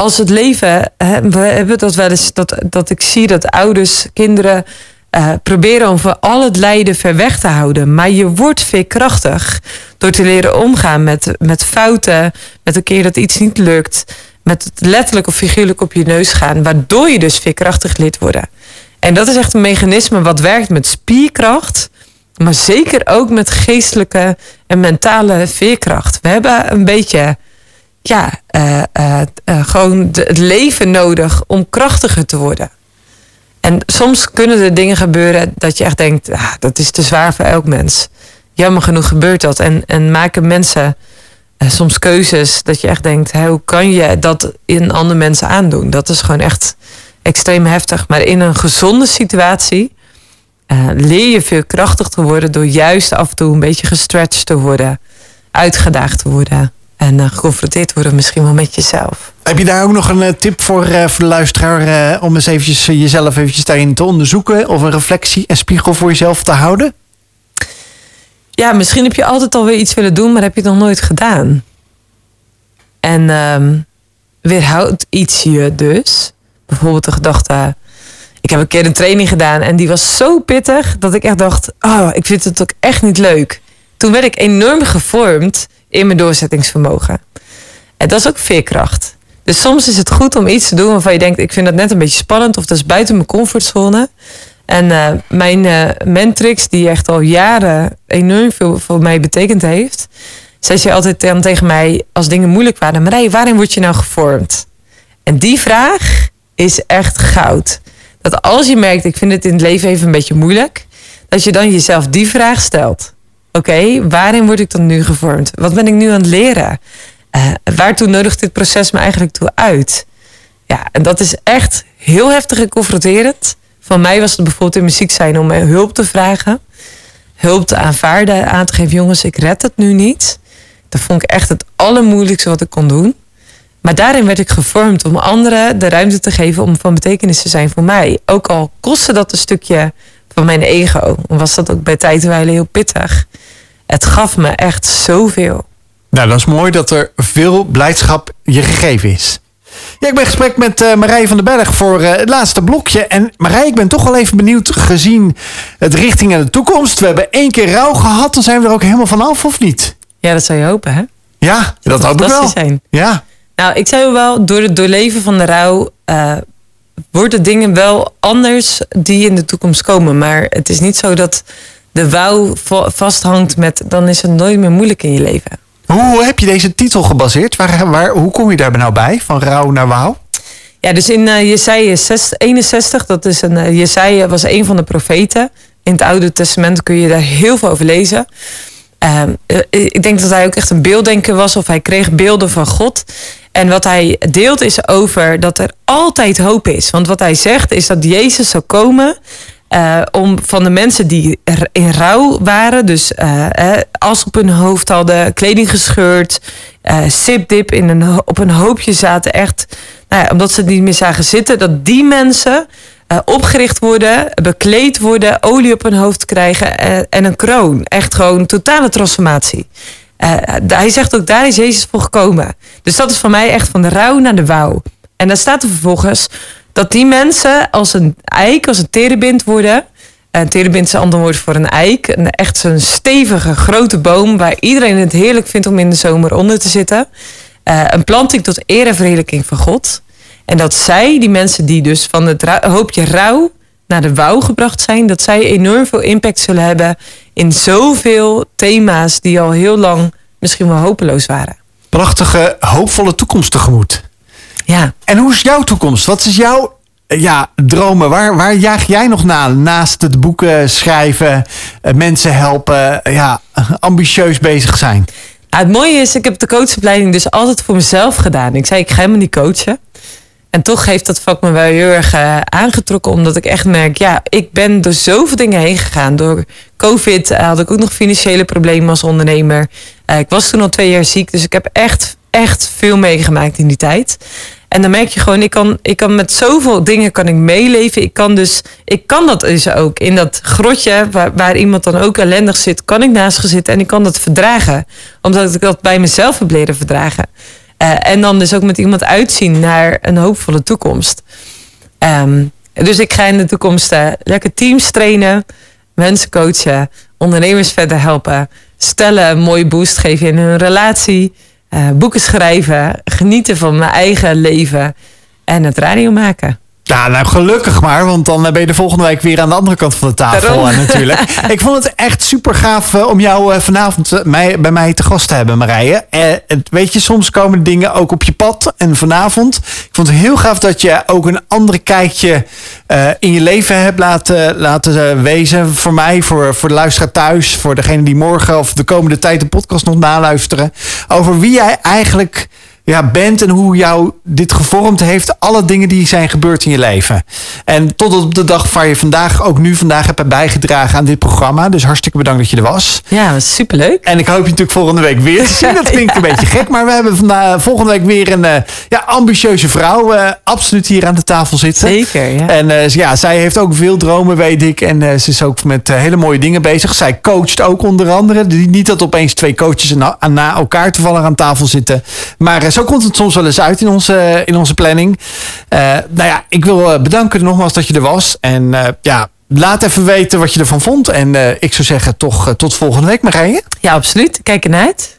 Als het leven, we hebben dat wel eens, dat, dat ik zie dat ouders kinderen uh, proberen om van al het lijden ver weg te houden. Maar je wordt veerkrachtig door te leren omgaan met, met fouten, met een keer dat iets niet lukt, met letterlijk of figuurlijk op je neus gaan, waardoor je dus veerkrachtig leert worden. En dat is echt een mechanisme wat werkt met spierkracht, maar zeker ook met geestelijke en mentale veerkracht. We hebben een beetje, ja, uh, uh, uh, gewoon het leven nodig om krachtiger te worden. En soms kunnen er dingen gebeuren dat je echt denkt, ah, dat is te zwaar voor elk mens. Jammer genoeg gebeurt dat. En, en maken mensen soms keuzes dat je echt denkt, hoe kan je dat in andere mensen aandoen? Dat is gewoon echt extreem heftig. Maar in een gezonde situatie leer je veel krachtig te worden door juist af en toe een beetje gestretched te worden, uitgedaagd te worden en uh, geconfronteerd te worden misschien wel met jezelf.
Heb je daar ook nog een uh, tip voor, voor de luisteraar om eens eventjes jezelf eventjes daarin te onderzoeken of een reflectie en spiegel voor jezelf te houden?
Ja, misschien heb je altijd alweer iets willen doen, maar heb je het nog nooit gedaan. En um, weerhoudt iets je dus bijvoorbeeld de gedachte. Ik heb een keer een training gedaan en die was zo pittig dat ik echt dacht: Oh, ik vind het ook echt niet leuk. Toen werd ik enorm gevormd in mijn doorzettingsvermogen. En dat is ook veerkracht. Dus soms is het goed om iets te doen waarvan je denkt: Ik vind dat net een beetje spannend of dat is buiten mijn comfortzone. En uh, mijn uh, mentrix, die echt al jaren enorm veel voor mij betekend heeft, zei ze altijd tegen mij als dingen moeilijk waren: Marij, waarin word je nou gevormd? En die vraag, is echt goud. Dat als je merkt, ik vind het in het leven even een beetje moeilijk, dat je dan jezelf die vraag stelt. Oké, waarin word ik dan nu gevormd? Wat ben ik nu aan het leren? Uh, waartoe nodigt dit proces me eigenlijk toe uit? Ja, en dat is echt heel heftig en confronterend. Van mij was het bijvoorbeeld in muziek zijn om hulp te vragen. Hulp te aanvaarden, aan te geven, jongens, ik red het nu niet. Dat vond ik echt het allermoeilijkste wat ik kon doen. Maar daarin werd ik gevormd om anderen de ruimte te geven om van betekenis te zijn voor mij. Ook al kostte dat een stukje van mijn ego. Was dat ook bij tijdwijlen heel pittig. Het gaf me echt zoveel.
Nou, dat is mooi dat er veel blijdschap je gegeven is. Ja, ik ben in gesprek met uh, Marije van den Berg voor uh, het laatste blokje. En Marije, ik ben toch wel even benieuwd gezien het richting naar de toekomst. We hebben één keer rouw gehad, dan zijn we er ook helemaal vanaf, of niet?
Ja, dat zou je hopen, hè?
Ja, dat, dat hoop ik wel.
Zijn.
Ja.
Nou, ik zou wel, door het doorleven van de rouw uh, worden dingen wel anders die in de toekomst komen. Maar het is niet zo dat de wou vasthangt met dan is het nooit meer moeilijk in je leven.
Hoe heb je deze titel gebaseerd? Waar, waar, hoe kom je daar nou bij, van rouw naar wou?
Ja, dus in uh, Jesaja 61, dat is een, uh, Jesaja was een van de profeten. In het Oude Testament kun je daar heel veel over lezen. Uh, ik denk dat hij ook echt een beelddenker was, of hij kreeg beelden van God. En wat hij deelt is over dat er altijd hoop is. Want wat hij zegt is dat Jezus zou komen. Uh, om van de mensen die in rouw waren, dus uh, as op hun hoofd hadden, kleding gescheurd, uh, sipdip in een, op een hoopje zaten, echt, nou ja, omdat ze het niet meer zagen zitten, dat die mensen opgericht worden, bekleed worden, olie op hun hoofd krijgen en een kroon. Echt gewoon totale transformatie. Eh, hij zegt ook, daar is Jezus voor gekomen. Dus dat is voor mij echt van de rouw naar de wouw. En dan staat er vervolgens dat die mensen als een eik, als een terebind worden. Een terebind is een ander woord voor een eik. Een, echt zo'n stevige, grote boom waar iedereen het heerlijk vindt om in de zomer onder te zitten. Uh, een planting tot eer van God. En dat zij, die mensen die dus van het hoopje rouw naar de wouw gebracht zijn, dat zij enorm veel impact zullen hebben in zoveel thema's die al heel lang misschien wel hopeloos waren.
Prachtige, hoopvolle toekomst tegemoet.
Ja.
En hoe is jouw toekomst? Wat is jouw ja, dromen? Waar, waar jaag jij nog na? Naast het boeken schrijven, eh, mensen helpen, ja, ambitieus bezig zijn.
Nou, het mooie is, ik heb de coachopleiding dus altijd voor mezelf gedaan. Ik zei, ik ga helemaal niet coachen. En toch heeft dat vak me wel heel erg uh, aangetrokken. Omdat ik echt merk, ja, ik ben door zoveel dingen heen gegaan. Door COVID uh, had ik ook nog financiële problemen als ondernemer. Uh, ik was toen al twee jaar ziek. Dus ik heb echt, echt veel meegemaakt in die tijd. En dan merk je gewoon, ik kan, ik kan met zoveel dingen kan ik meeleven. Ik kan dus, ik kan dat dus ook. In dat grotje waar, waar iemand dan ook ellendig zit, kan ik naast zitten en ik kan dat verdragen. Omdat ik dat bij mezelf heb leren verdragen. Uh, en dan dus ook met iemand uitzien naar een hoopvolle toekomst. Um, dus ik ga in de toekomst uh, lekker teams trainen, mensen coachen, ondernemers verder helpen, stellen een mooie boost geven in hun relatie, uh, boeken schrijven, genieten van mijn eigen leven en het radio maken.
Ja, nou gelukkig maar, want dan ben je de volgende week weer aan de andere kant van de tafel uh, natuurlijk. ik vond het echt super gaaf uh, om jou uh, vanavond mij, bij mij te gast te hebben, Marije. weet je, soms komen dingen ook op je pad. En vanavond, ik vond het heel gaaf dat je ook een andere kijkje in je leven hebt laten, laten wezen. Voor mij, voor, voor de luisteraar thuis, voor degene die morgen of de komende tijd de podcast nog naluisteren. Over wie jij eigenlijk ja, bent en hoe jou dit gevormd heeft. Alle dingen die zijn gebeurd in je leven. En tot op de dag waar je vandaag, ook nu vandaag, hebt bijgedragen aan dit programma. Dus hartstikke bedankt dat je er was.
Ja, was superleuk.
En ik hoop je natuurlijk volgende week weer te zien. Dat klinkt een beetje gek, maar we hebben vandaag, volgende week weer een uh, ja, ambitieuze vrouw uh, absoluut hier aan de tafel zitten.
Zeker, ja.
En uh, ja, zij heeft ook veel dromen, weet ik. En ze is ook met hele mooie dingen bezig. Zij coacht ook onder andere. Niet dat opeens twee coaches na, na elkaar toevallig aan tafel zitten. Maar zo komt het soms wel eens uit in onze, in onze planning. Uh, nou ja, ik wil bedanken nogmaals dat je er was. En uh, ja, laat even weten wat je ervan vond. En ik zou zeggen, toch tot volgende week, Marije.
Ja, absoluut. Kijk ernaar uit.